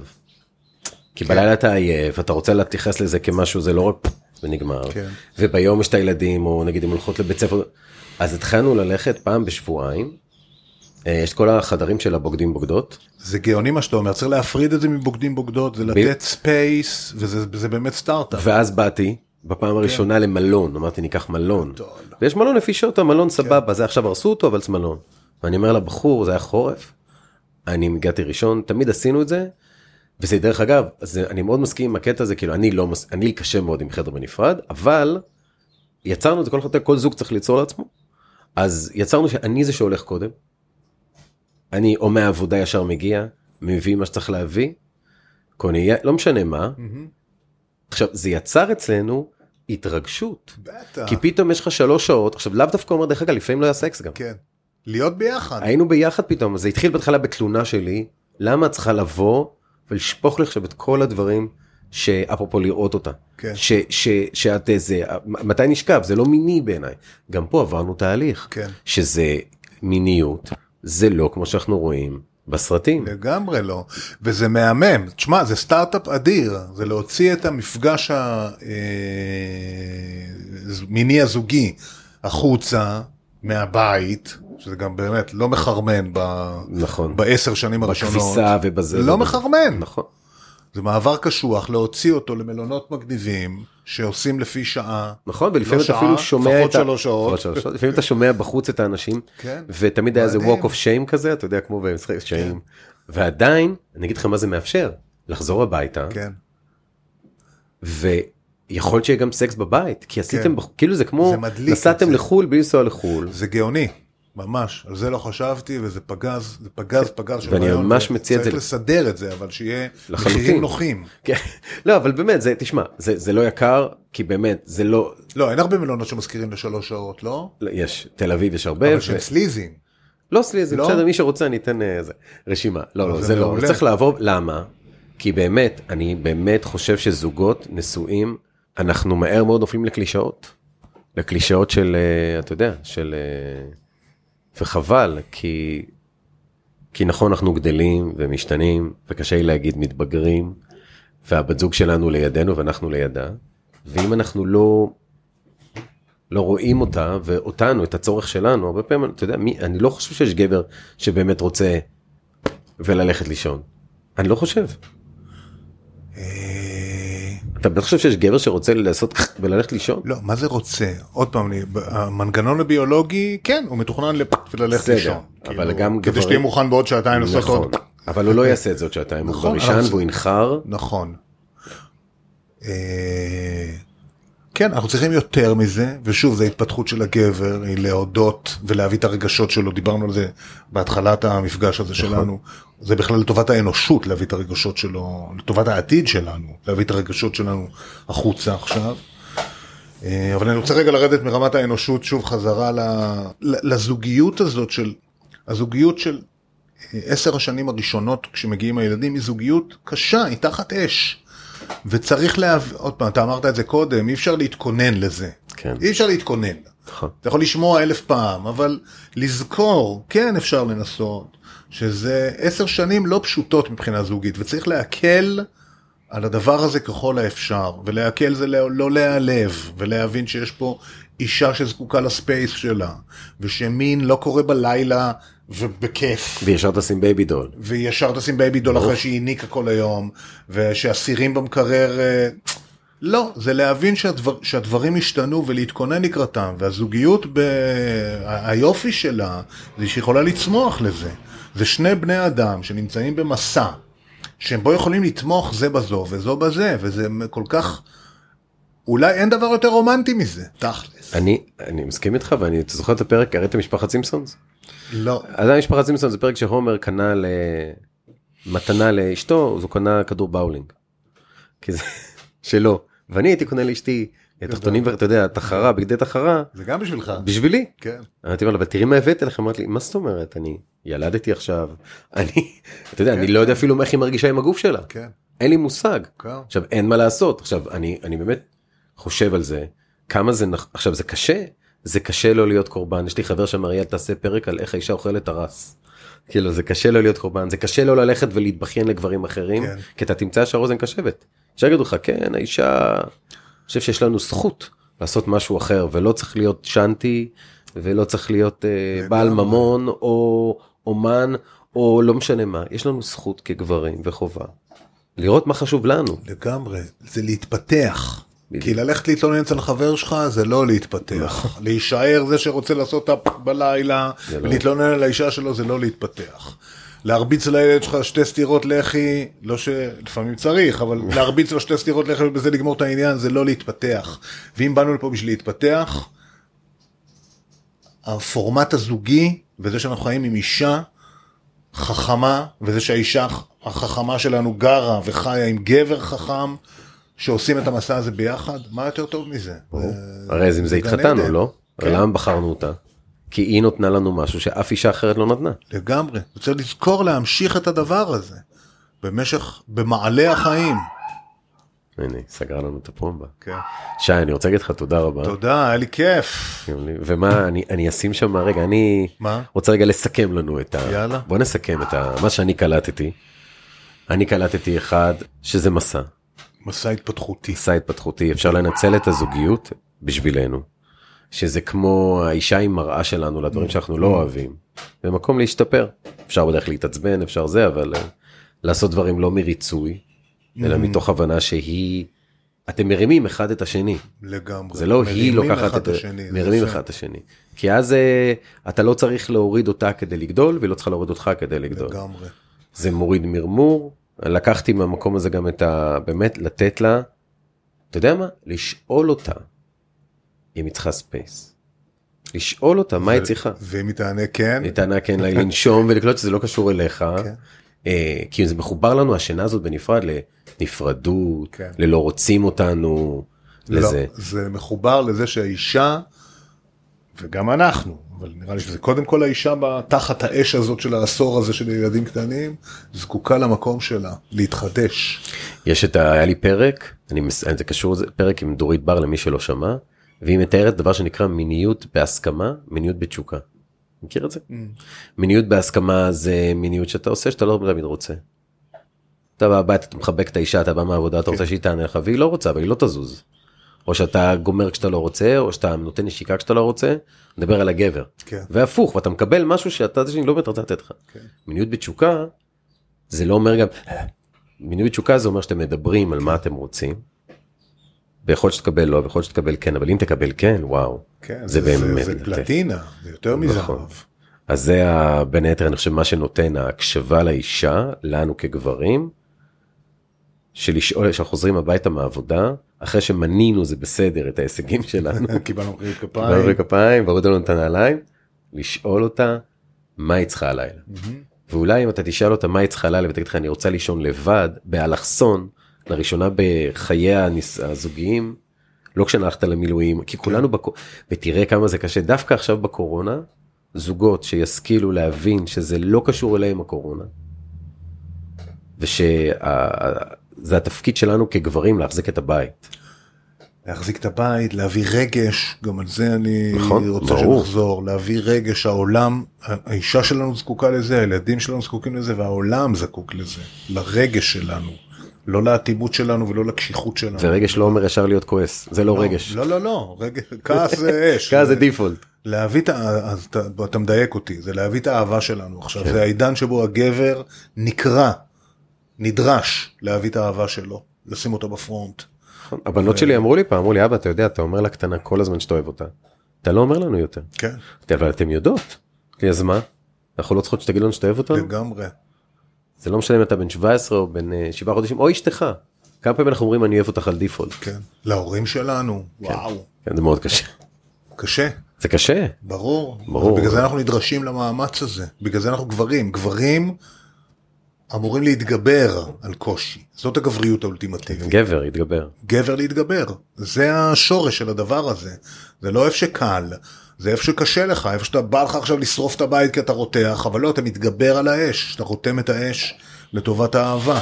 כי כן. בלילה אתה עייף, אתה רוצה להתייחס לזה כמשהו, זה לא רק ונגמר. כן. וביום יש את הילדים, או נגיד הם הולכות לבית ספר, אז התחלנו ללכת פעם בשבועיים. אה, יש כל החדרים של הבוגדים בוגדות, זה גאוני מה שאתה אומר, צריך להפריד את זה מבוגדים בוגדות, זה לתת ספייס, וזה זה באמת סטארט-אפ. ואז באתי בפעם הראשונה למלון, אמרתי ניקח מלון. גדול. ויש מלון לפי שעות, המלון סבבה, זה עכשיו הרסו אותו, אבל זה מלון. ואני אומר לבחור, זה היה חורף, אני הגעתי ראשון, תמיד עשינו את זה, וזה דרך אגב, זה, אני מאוד מסכים עם הקטע הזה, כאילו אני לא, מס- אני קשה מאוד עם חדר בנפרד, אבל יצרנו את זה, כל זוג צריך ליצור לעצמו, אז יצרנו שאני זה שהולך קודם, אני או מהעבודה ישר מגיע, מביא מה שצריך להביא, קונה, לא משנה מה, עכשיו זה יצר אצלנו התרגשות, בטח. כי פתאום יש לך שלוש שעות, עכשיו לאו דווקא אומר דרך אגב לפעמים לא היה סקס גם, כן. להיות ביחד. היינו ביחד פתאום, זה התחיל בהתחלה בתלונה שלי, למה את צריכה לבוא ולשפוך לי עכשיו את כל הדברים שאפרופו לראות אותה, כן. ש, ש, שאת איזה, מתי נשכב, זה לא מיני בעיניי, גם פה עברנו תהליך, כן. שזה מיניות, זה לא כמו שאנחנו רואים בסרטים, לגמרי לא. וזה מהמם. תשמע, זה סטארט-אפ אדיר. זה להוציא את המפגש המיני הזוגי החוצה מהבית, שזה גם באמת לא מחרמן ב... נכון, בעשר שנים הראשונות. בכביסה ובזה, לא ובזה. מחרמן. נכון. זה מעבר קשוח להוציא אותו למלונות מגניבים שעושים לפי שעה. נכון, ולפעמים לא אתה שעה, אפילו שומע את ה... שלוש שעות. לפחות שלוש שעות. לפעמים אתה שומע בחוץ את האנשים, כן. ותמיד היה איזה walk of shame כזה, אתה יודע, כמו במשחק shame. ועדיין, אני אגיד לך מה זה מאפשר, לחזור הביתה, כן. ויכול להיות שיהיה גם סקס בבית, כי עשיתם, בח- כאילו זה כמו, כן. זה נסעתם. לחו"ל בלי לנסוע לחו"ל, זה גאוני, ממש, על זה לא חשבתי וזה פגז, זה פגז, פגז של ואני רעיון, ממש מציע את זה- צריך לסדר את זה, אבל שיהיה. מחירים נוחים. כן. לא, אבל באמת, זה, תשמע, זה זה לא יקר, כי באמת, זה לא, לא, אין הרבה מלונות שמזכירים לשלוש שעות, לא? לא, יש, תל אביב יש הרבה, אבל שהם סליזים. לא סלי, זה לא? בסדר, מי שרוצה אני אתן אה, רשימה. לא, לא, זה לא, צריך לעבור, למה? כי באמת, אני באמת חושב שזוגות נשואים, אנחנו מהר מאוד נופלים לקלישאות. לקלישאות של, אה, אתה יודע, של... וחבל, כי... כי נכון, אנחנו גדלים ומשתנים, וקשה לי להגיד מתבגרים, והבת זוג שלנו לידינו ואנחנו לידה, ואם אנחנו לא לא רואים אותה ואותנו, את הצורך שלנו, הרבה פעמים, אתה יודע, מי, אני לא חושב שיש גבר שבאמת רוצה וללכת לישון. אני לא חושב. אה, אתה בטח חושב שיש גבר שרוצה לעשות וללכת לישון? לא, מה זה רוצה? עוד פעם, המנגנון הביולוגי, כן, הוא מתוכנן וללכת לישון. אבל כאילו, גם כדי גברים- שתהיה מוכן בעוד שעתיים לעשות נכון, עוד. אבל הוא לא יעשה את זה עוד שעתיים, הוא נכון, כבר יישן אבל- והוא ינחר. נכון. אה, כן, אנחנו צריכים יותר מזה, ושוב, זו התפתחות של הגבר, היא להודות ולהביא את הרגשות שלו, דיברנו על זה בהתחלת המפגש הזה שלנו. זה בכלל לטובת האנושות להביא את הרגשות שלו, לטובת העתיד שלנו, להביא את הרגשות שלנו החוצה עכשיו. אה, אבל אני רוצה רגע לרדת מרמת האנושות שוב חזרה לזוגיות הזאת של, הזוגיות של עשר השנים הראשונות כשמגיעים הילדים היא זוגיות קשה, היא תחת אש. וצריך להב... עוד פעם, אתה אמרת את זה קודם, אי אפשר להתכונן לזה. כן. אי אפשר להתכונן. נכון. אתה יכול לשמוע אלף פעם, אבל לזכור, כן אפשר לנסות, שזה עשר שנים לא פשוטות מבחינה זוגית, וצריך להקל על הדבר הזה ככל האפשר, ולהקל זה לא, לא להיעלב, ולהבין שיש פה אישה שזקוקה לספייס שלה, ושמין לא קורה בלילה ובכיף. וישר תשים בייבי דול. וישר תשים בייבי דול אחרי שהיא הניקה כל היום, ושהסירים במקרר... אה, לא, זה להבין שהדבר, שהדברים השתנו ולהתכונן לקראתם, והזוגיות, ב... היופי שלה, זה שהיא יכולה לצמוח לזה. זה שני בני אדם שנמצאים במסע, שהם בו יכולים לתמוך זה בזו וזו בזה, וזה כל כך... אולי אין דבר יותר רומנטי מזה, תכלס. אני, אני מסכים איתך ואני אתה זוכר את הפרק, ראית משפחת סימפסונס? לא. אז היה משפחת סימפסונס זה פרק שהומר קנה למתנה לאשתו, אז הוא קנה כדור באולינג. כי זה שלו. ואני הייתי קונה לאשתי תחתונים ואתה יודע תחרה בגדי תחרה זה גם בשבילך. בשבילי. כן. אמרתי לה אבל תראי מה הבאתי לך אמרתי לי מה זאת אומרת אני ילדתי עכשיו אני אתה יודע אני לא יודע אפילו איך היא מרגישה עם הגוף שלה כן. אין לי מושג כן. עכשיו אין מה לעשות עכשיו אני אני באמת חושב על זה כמה זה נכ... עכשיו זה קשה זה קשה לא להיות קורבן יש לי חבר שאמר אריאל תעשה פרק על איך האישה אוכלת הרס. כאילו זה קשה לא להיות קורבן זה קשה לא ללכת ולהתבכיין לגברים אחרים כן. כי אתה תמצא שהאוזן קשבת. אפשר להגיד לך כן האישה. אני חושב שיש לנו זכות לעשות משהו אחר ולא צריך להיות שנטי ולא צריך להיות uh, בעל ממון או אומן או לא משנה מה יש לנו זכות כגברים וחובה. לראות מה חשוב לנו. לגמרי. זה להתפתח. בדיוק. כי ללכת להתלונן אצל חבר שלך זה לא להתפתח. להישאר זה שרוצה לעשות הפק בלילה זה לא. ולהתלונן על האישה שלו זה לא להתפתח. להרביץ לילד שלך שתי סטירות לחי, לא שלפעמים צריך, אבל להרביץ לו שתי סטירות לחי ובזה לגמור את העניין זה לא להתפתח. ואם באנו לפה בשביל להתפתח, הפורמט הזוגי וזה שאנחנו חיים עם אישה חכמה, וזה שהאישה החכמה שלנו גרה וחיה עם גבר חכם, שעושים את המסע הזה ביחד, מה יותר טוב מזה? זה- הרי אז עם זה התחתנו. לא? כן. למה בחרנו אותה? כי היא נותנה לנו משהו שאף אישה אחרת לא נתנה. לגמרי. צריך לזכור להמשיך את הדבר הזה במשך, במעלה החיים. הנה סגרה לנו את הפרומבה. כן. שי אני רוצה להגיד לך תודה רבה. תודה, היה לי כיף. ומה אני אני אשים שם רגע אני מה? רוצה רגע לסכם לנו את ה... יאללה. בוא נסכם את ה... מה שאני קלטתי. אני קלטתי אחד שזה מסע. מסע התפתחותי. מסע התפתחותי אפשר לנצל את הזוגיות בשבילנו. שזה כמו האישה עם מראה שלנו לדברים שאנחנו לא אוהבים. במקום להשתפר. אפשר בדרך להתעצבן אפשר זה אבל אה, לעשות דברים לא מריצוי אלא מתוך הבנה שהיא אתם מרימים אחד את השני. לגמרי. זה לא היא לוקחת את. השני, מרימים. אחד את השני. כי אז אה, אתה לא צריך להוריד אותה כדי לגדול והיא לא צריכה להוריד אותך כדי לגדול. לגמרי. זה מוריד מרמור. לקחתי מהמקום הזה גם את ה... באמת לתת לה, אתה יודע מה? לשאול אותה אם היא צריכה ספייס. לשאול אותה מה היא צריכה. ואם היא תענה כן, היא תענה כן לנשום ולקלוט שזה לא קשור אליך. כן. אה, כי זה מחובר לנו השינה הזאת בנפרד לנפרדות, כן. ללא רוצים אותנו, לזה. לא, זה מחובר לזה שהאישה, וגם אנחנו, אבל נראה לי שזה קודם כל האישה תחת האש הזאת של העשור הזה של ילדים קטנים, זקוקה למקום שלה, להתחדש. יש את ה... היה לי פרק, אני מס... זה קשור, זה פרק עם דורית בר למי שלא שמע, והיא מתארת דבר שנקרא מיניות בהסכמה, מיניות בתשוקה. מכיר את זה? מיניות בהסכמה זה מיניות שאתה עושה שאתה לא תמיד רוצה. אתה בא הביתה, אתה מחבק את האישה, אתה בא מהעבודה, אתה רוצה שהיא תענה לך, והיא לא רוצה, אבל היא לא תזוז. או שאתה גומר כשאתה לא רוצה, או שאתה נותן נשיקה כשאתה לא רוצה, נדבר על הגבר. כן. והפוך, ואתה מקבל משהו שאתה השני לא באמת רצה לתת לך. כן. מיניות בתשוקה, זה לא אומר גם, מיניות בתשוקה זה אומר שאתם מדברים על מה אתם רוצים. ויכול שתקבל לא, ויכול שתקבל כן, אבל אם תקבל כן, וואו. כן, זה באמת זה לתת. פלטינה, זה יותר מזהב. נכון. אז זה בין היתר אני חושב מה שנותן ההקשבה לאישה לנו כגברים. שלשאול שאנחנו חוזרים הביתה מהעבודה אחרי שמנינו זה בסדר את ההישגים שלנו. קיבלנו מחיאות קיבלנו כפיים. כפיים והורידו לנו את הנעליים. לשאול אותה מה היא צריכה הלילה. ואולי אם אתה תשאל אותה מה היא צריכה הלילה ותגיד לך אני רוצה לישון לבד באלכסון לראשונה בחיי הניס- הזוגיים. לא כשהלכת למילואים כי כולנו בקו... ותראה כמה זה קשה דווקא עכשיו בקורונה זוגות שישכילו להבין שזה לא קשור אליהם הקורונה, ושזה התפקיד שלנו כגברים להחזיק את הבית. להחזיק את הבית, להביא רגש, גם על זה אני נכון, רוצה ברור. שנחזור, להביא רגש, העולם, האישה שלנו זקוקה לזה, הילדים שלנו זקוקים לזה, והעולם זקוק לזה, לרגש שלנו, לא לאטימות שלנו ולא לקשיחות שלנו. ורגש לא אומר ישר להיות כועס, זה לא רגש. לא, לא, לא, רגש, כעס זה אש. כעס זה דיפולט. להביא את ה... אז אתה, אתה מדייק אותי, זה להביא את האהבה שלנו. עכשיו, כן. זה העידן שבו הגבר נקרא, נדרש להביא את האהבה שלו, לשים אותו בפרונט. הבנות שלי אמרו לי פעם, אמרו לי, אבא, אתה יודע, אתה אומר לקטנה כל הזמן שאתה אוהב אותה. אתה לא אומר לנו יותר. כן, אבל אתם יודעות. אז מה? אנחנו לא צריכות שתגיד לנו שאתה אוהב אותנו? לגמרי. זה לא משנה אם אתה בן 17 או בן אה, 7 חודשים, או אשתך. כמה פעמים אנחנו אומרים אני אוהב אותך על דיפולט. כן. להורים שלנו, וואו, כן, זה מאוד קשה. קשה. זה קשה. ברור, ברור. בגלל זה אנחנו נדרשים למאמץ הזה, בגלל זה אנחנו גברים, גברים אמורים להתגבר על קושי, זאת הגבריות האולטימטיבית, גבר יתגבר. גבר להתגבר, זה השורש של הדבר הזה, זה לא איפה שקל, זה איפה שקשה לך, איפה שאתה בא לך עכשיו לשרוף את הבית כי אתה רותח, אבל לא, אתה מתגבר על האש, אתה רותם את האש לטובת האהבה.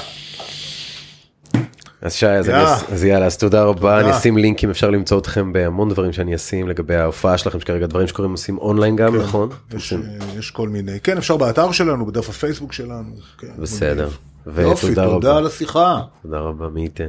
אז שי, אז, אני, יאללה. אס- אז יאללה, אז תודה רבה, תודה. אני אשים לינקים, אפשר למצוא אתכם בהמון דברים שאני אשים לגבי ההופעה שלכם, שכרגע דברים שקורים עושים אונליין גם, נכון? יש, יש כל מיני, כן אפשר באתר שלנו, בדף הפייסבוק שלנו, כן, בסדר. מגניב. יופי, ותודה תודה רבה. על השיחה. תודה רבה, מי ייתן.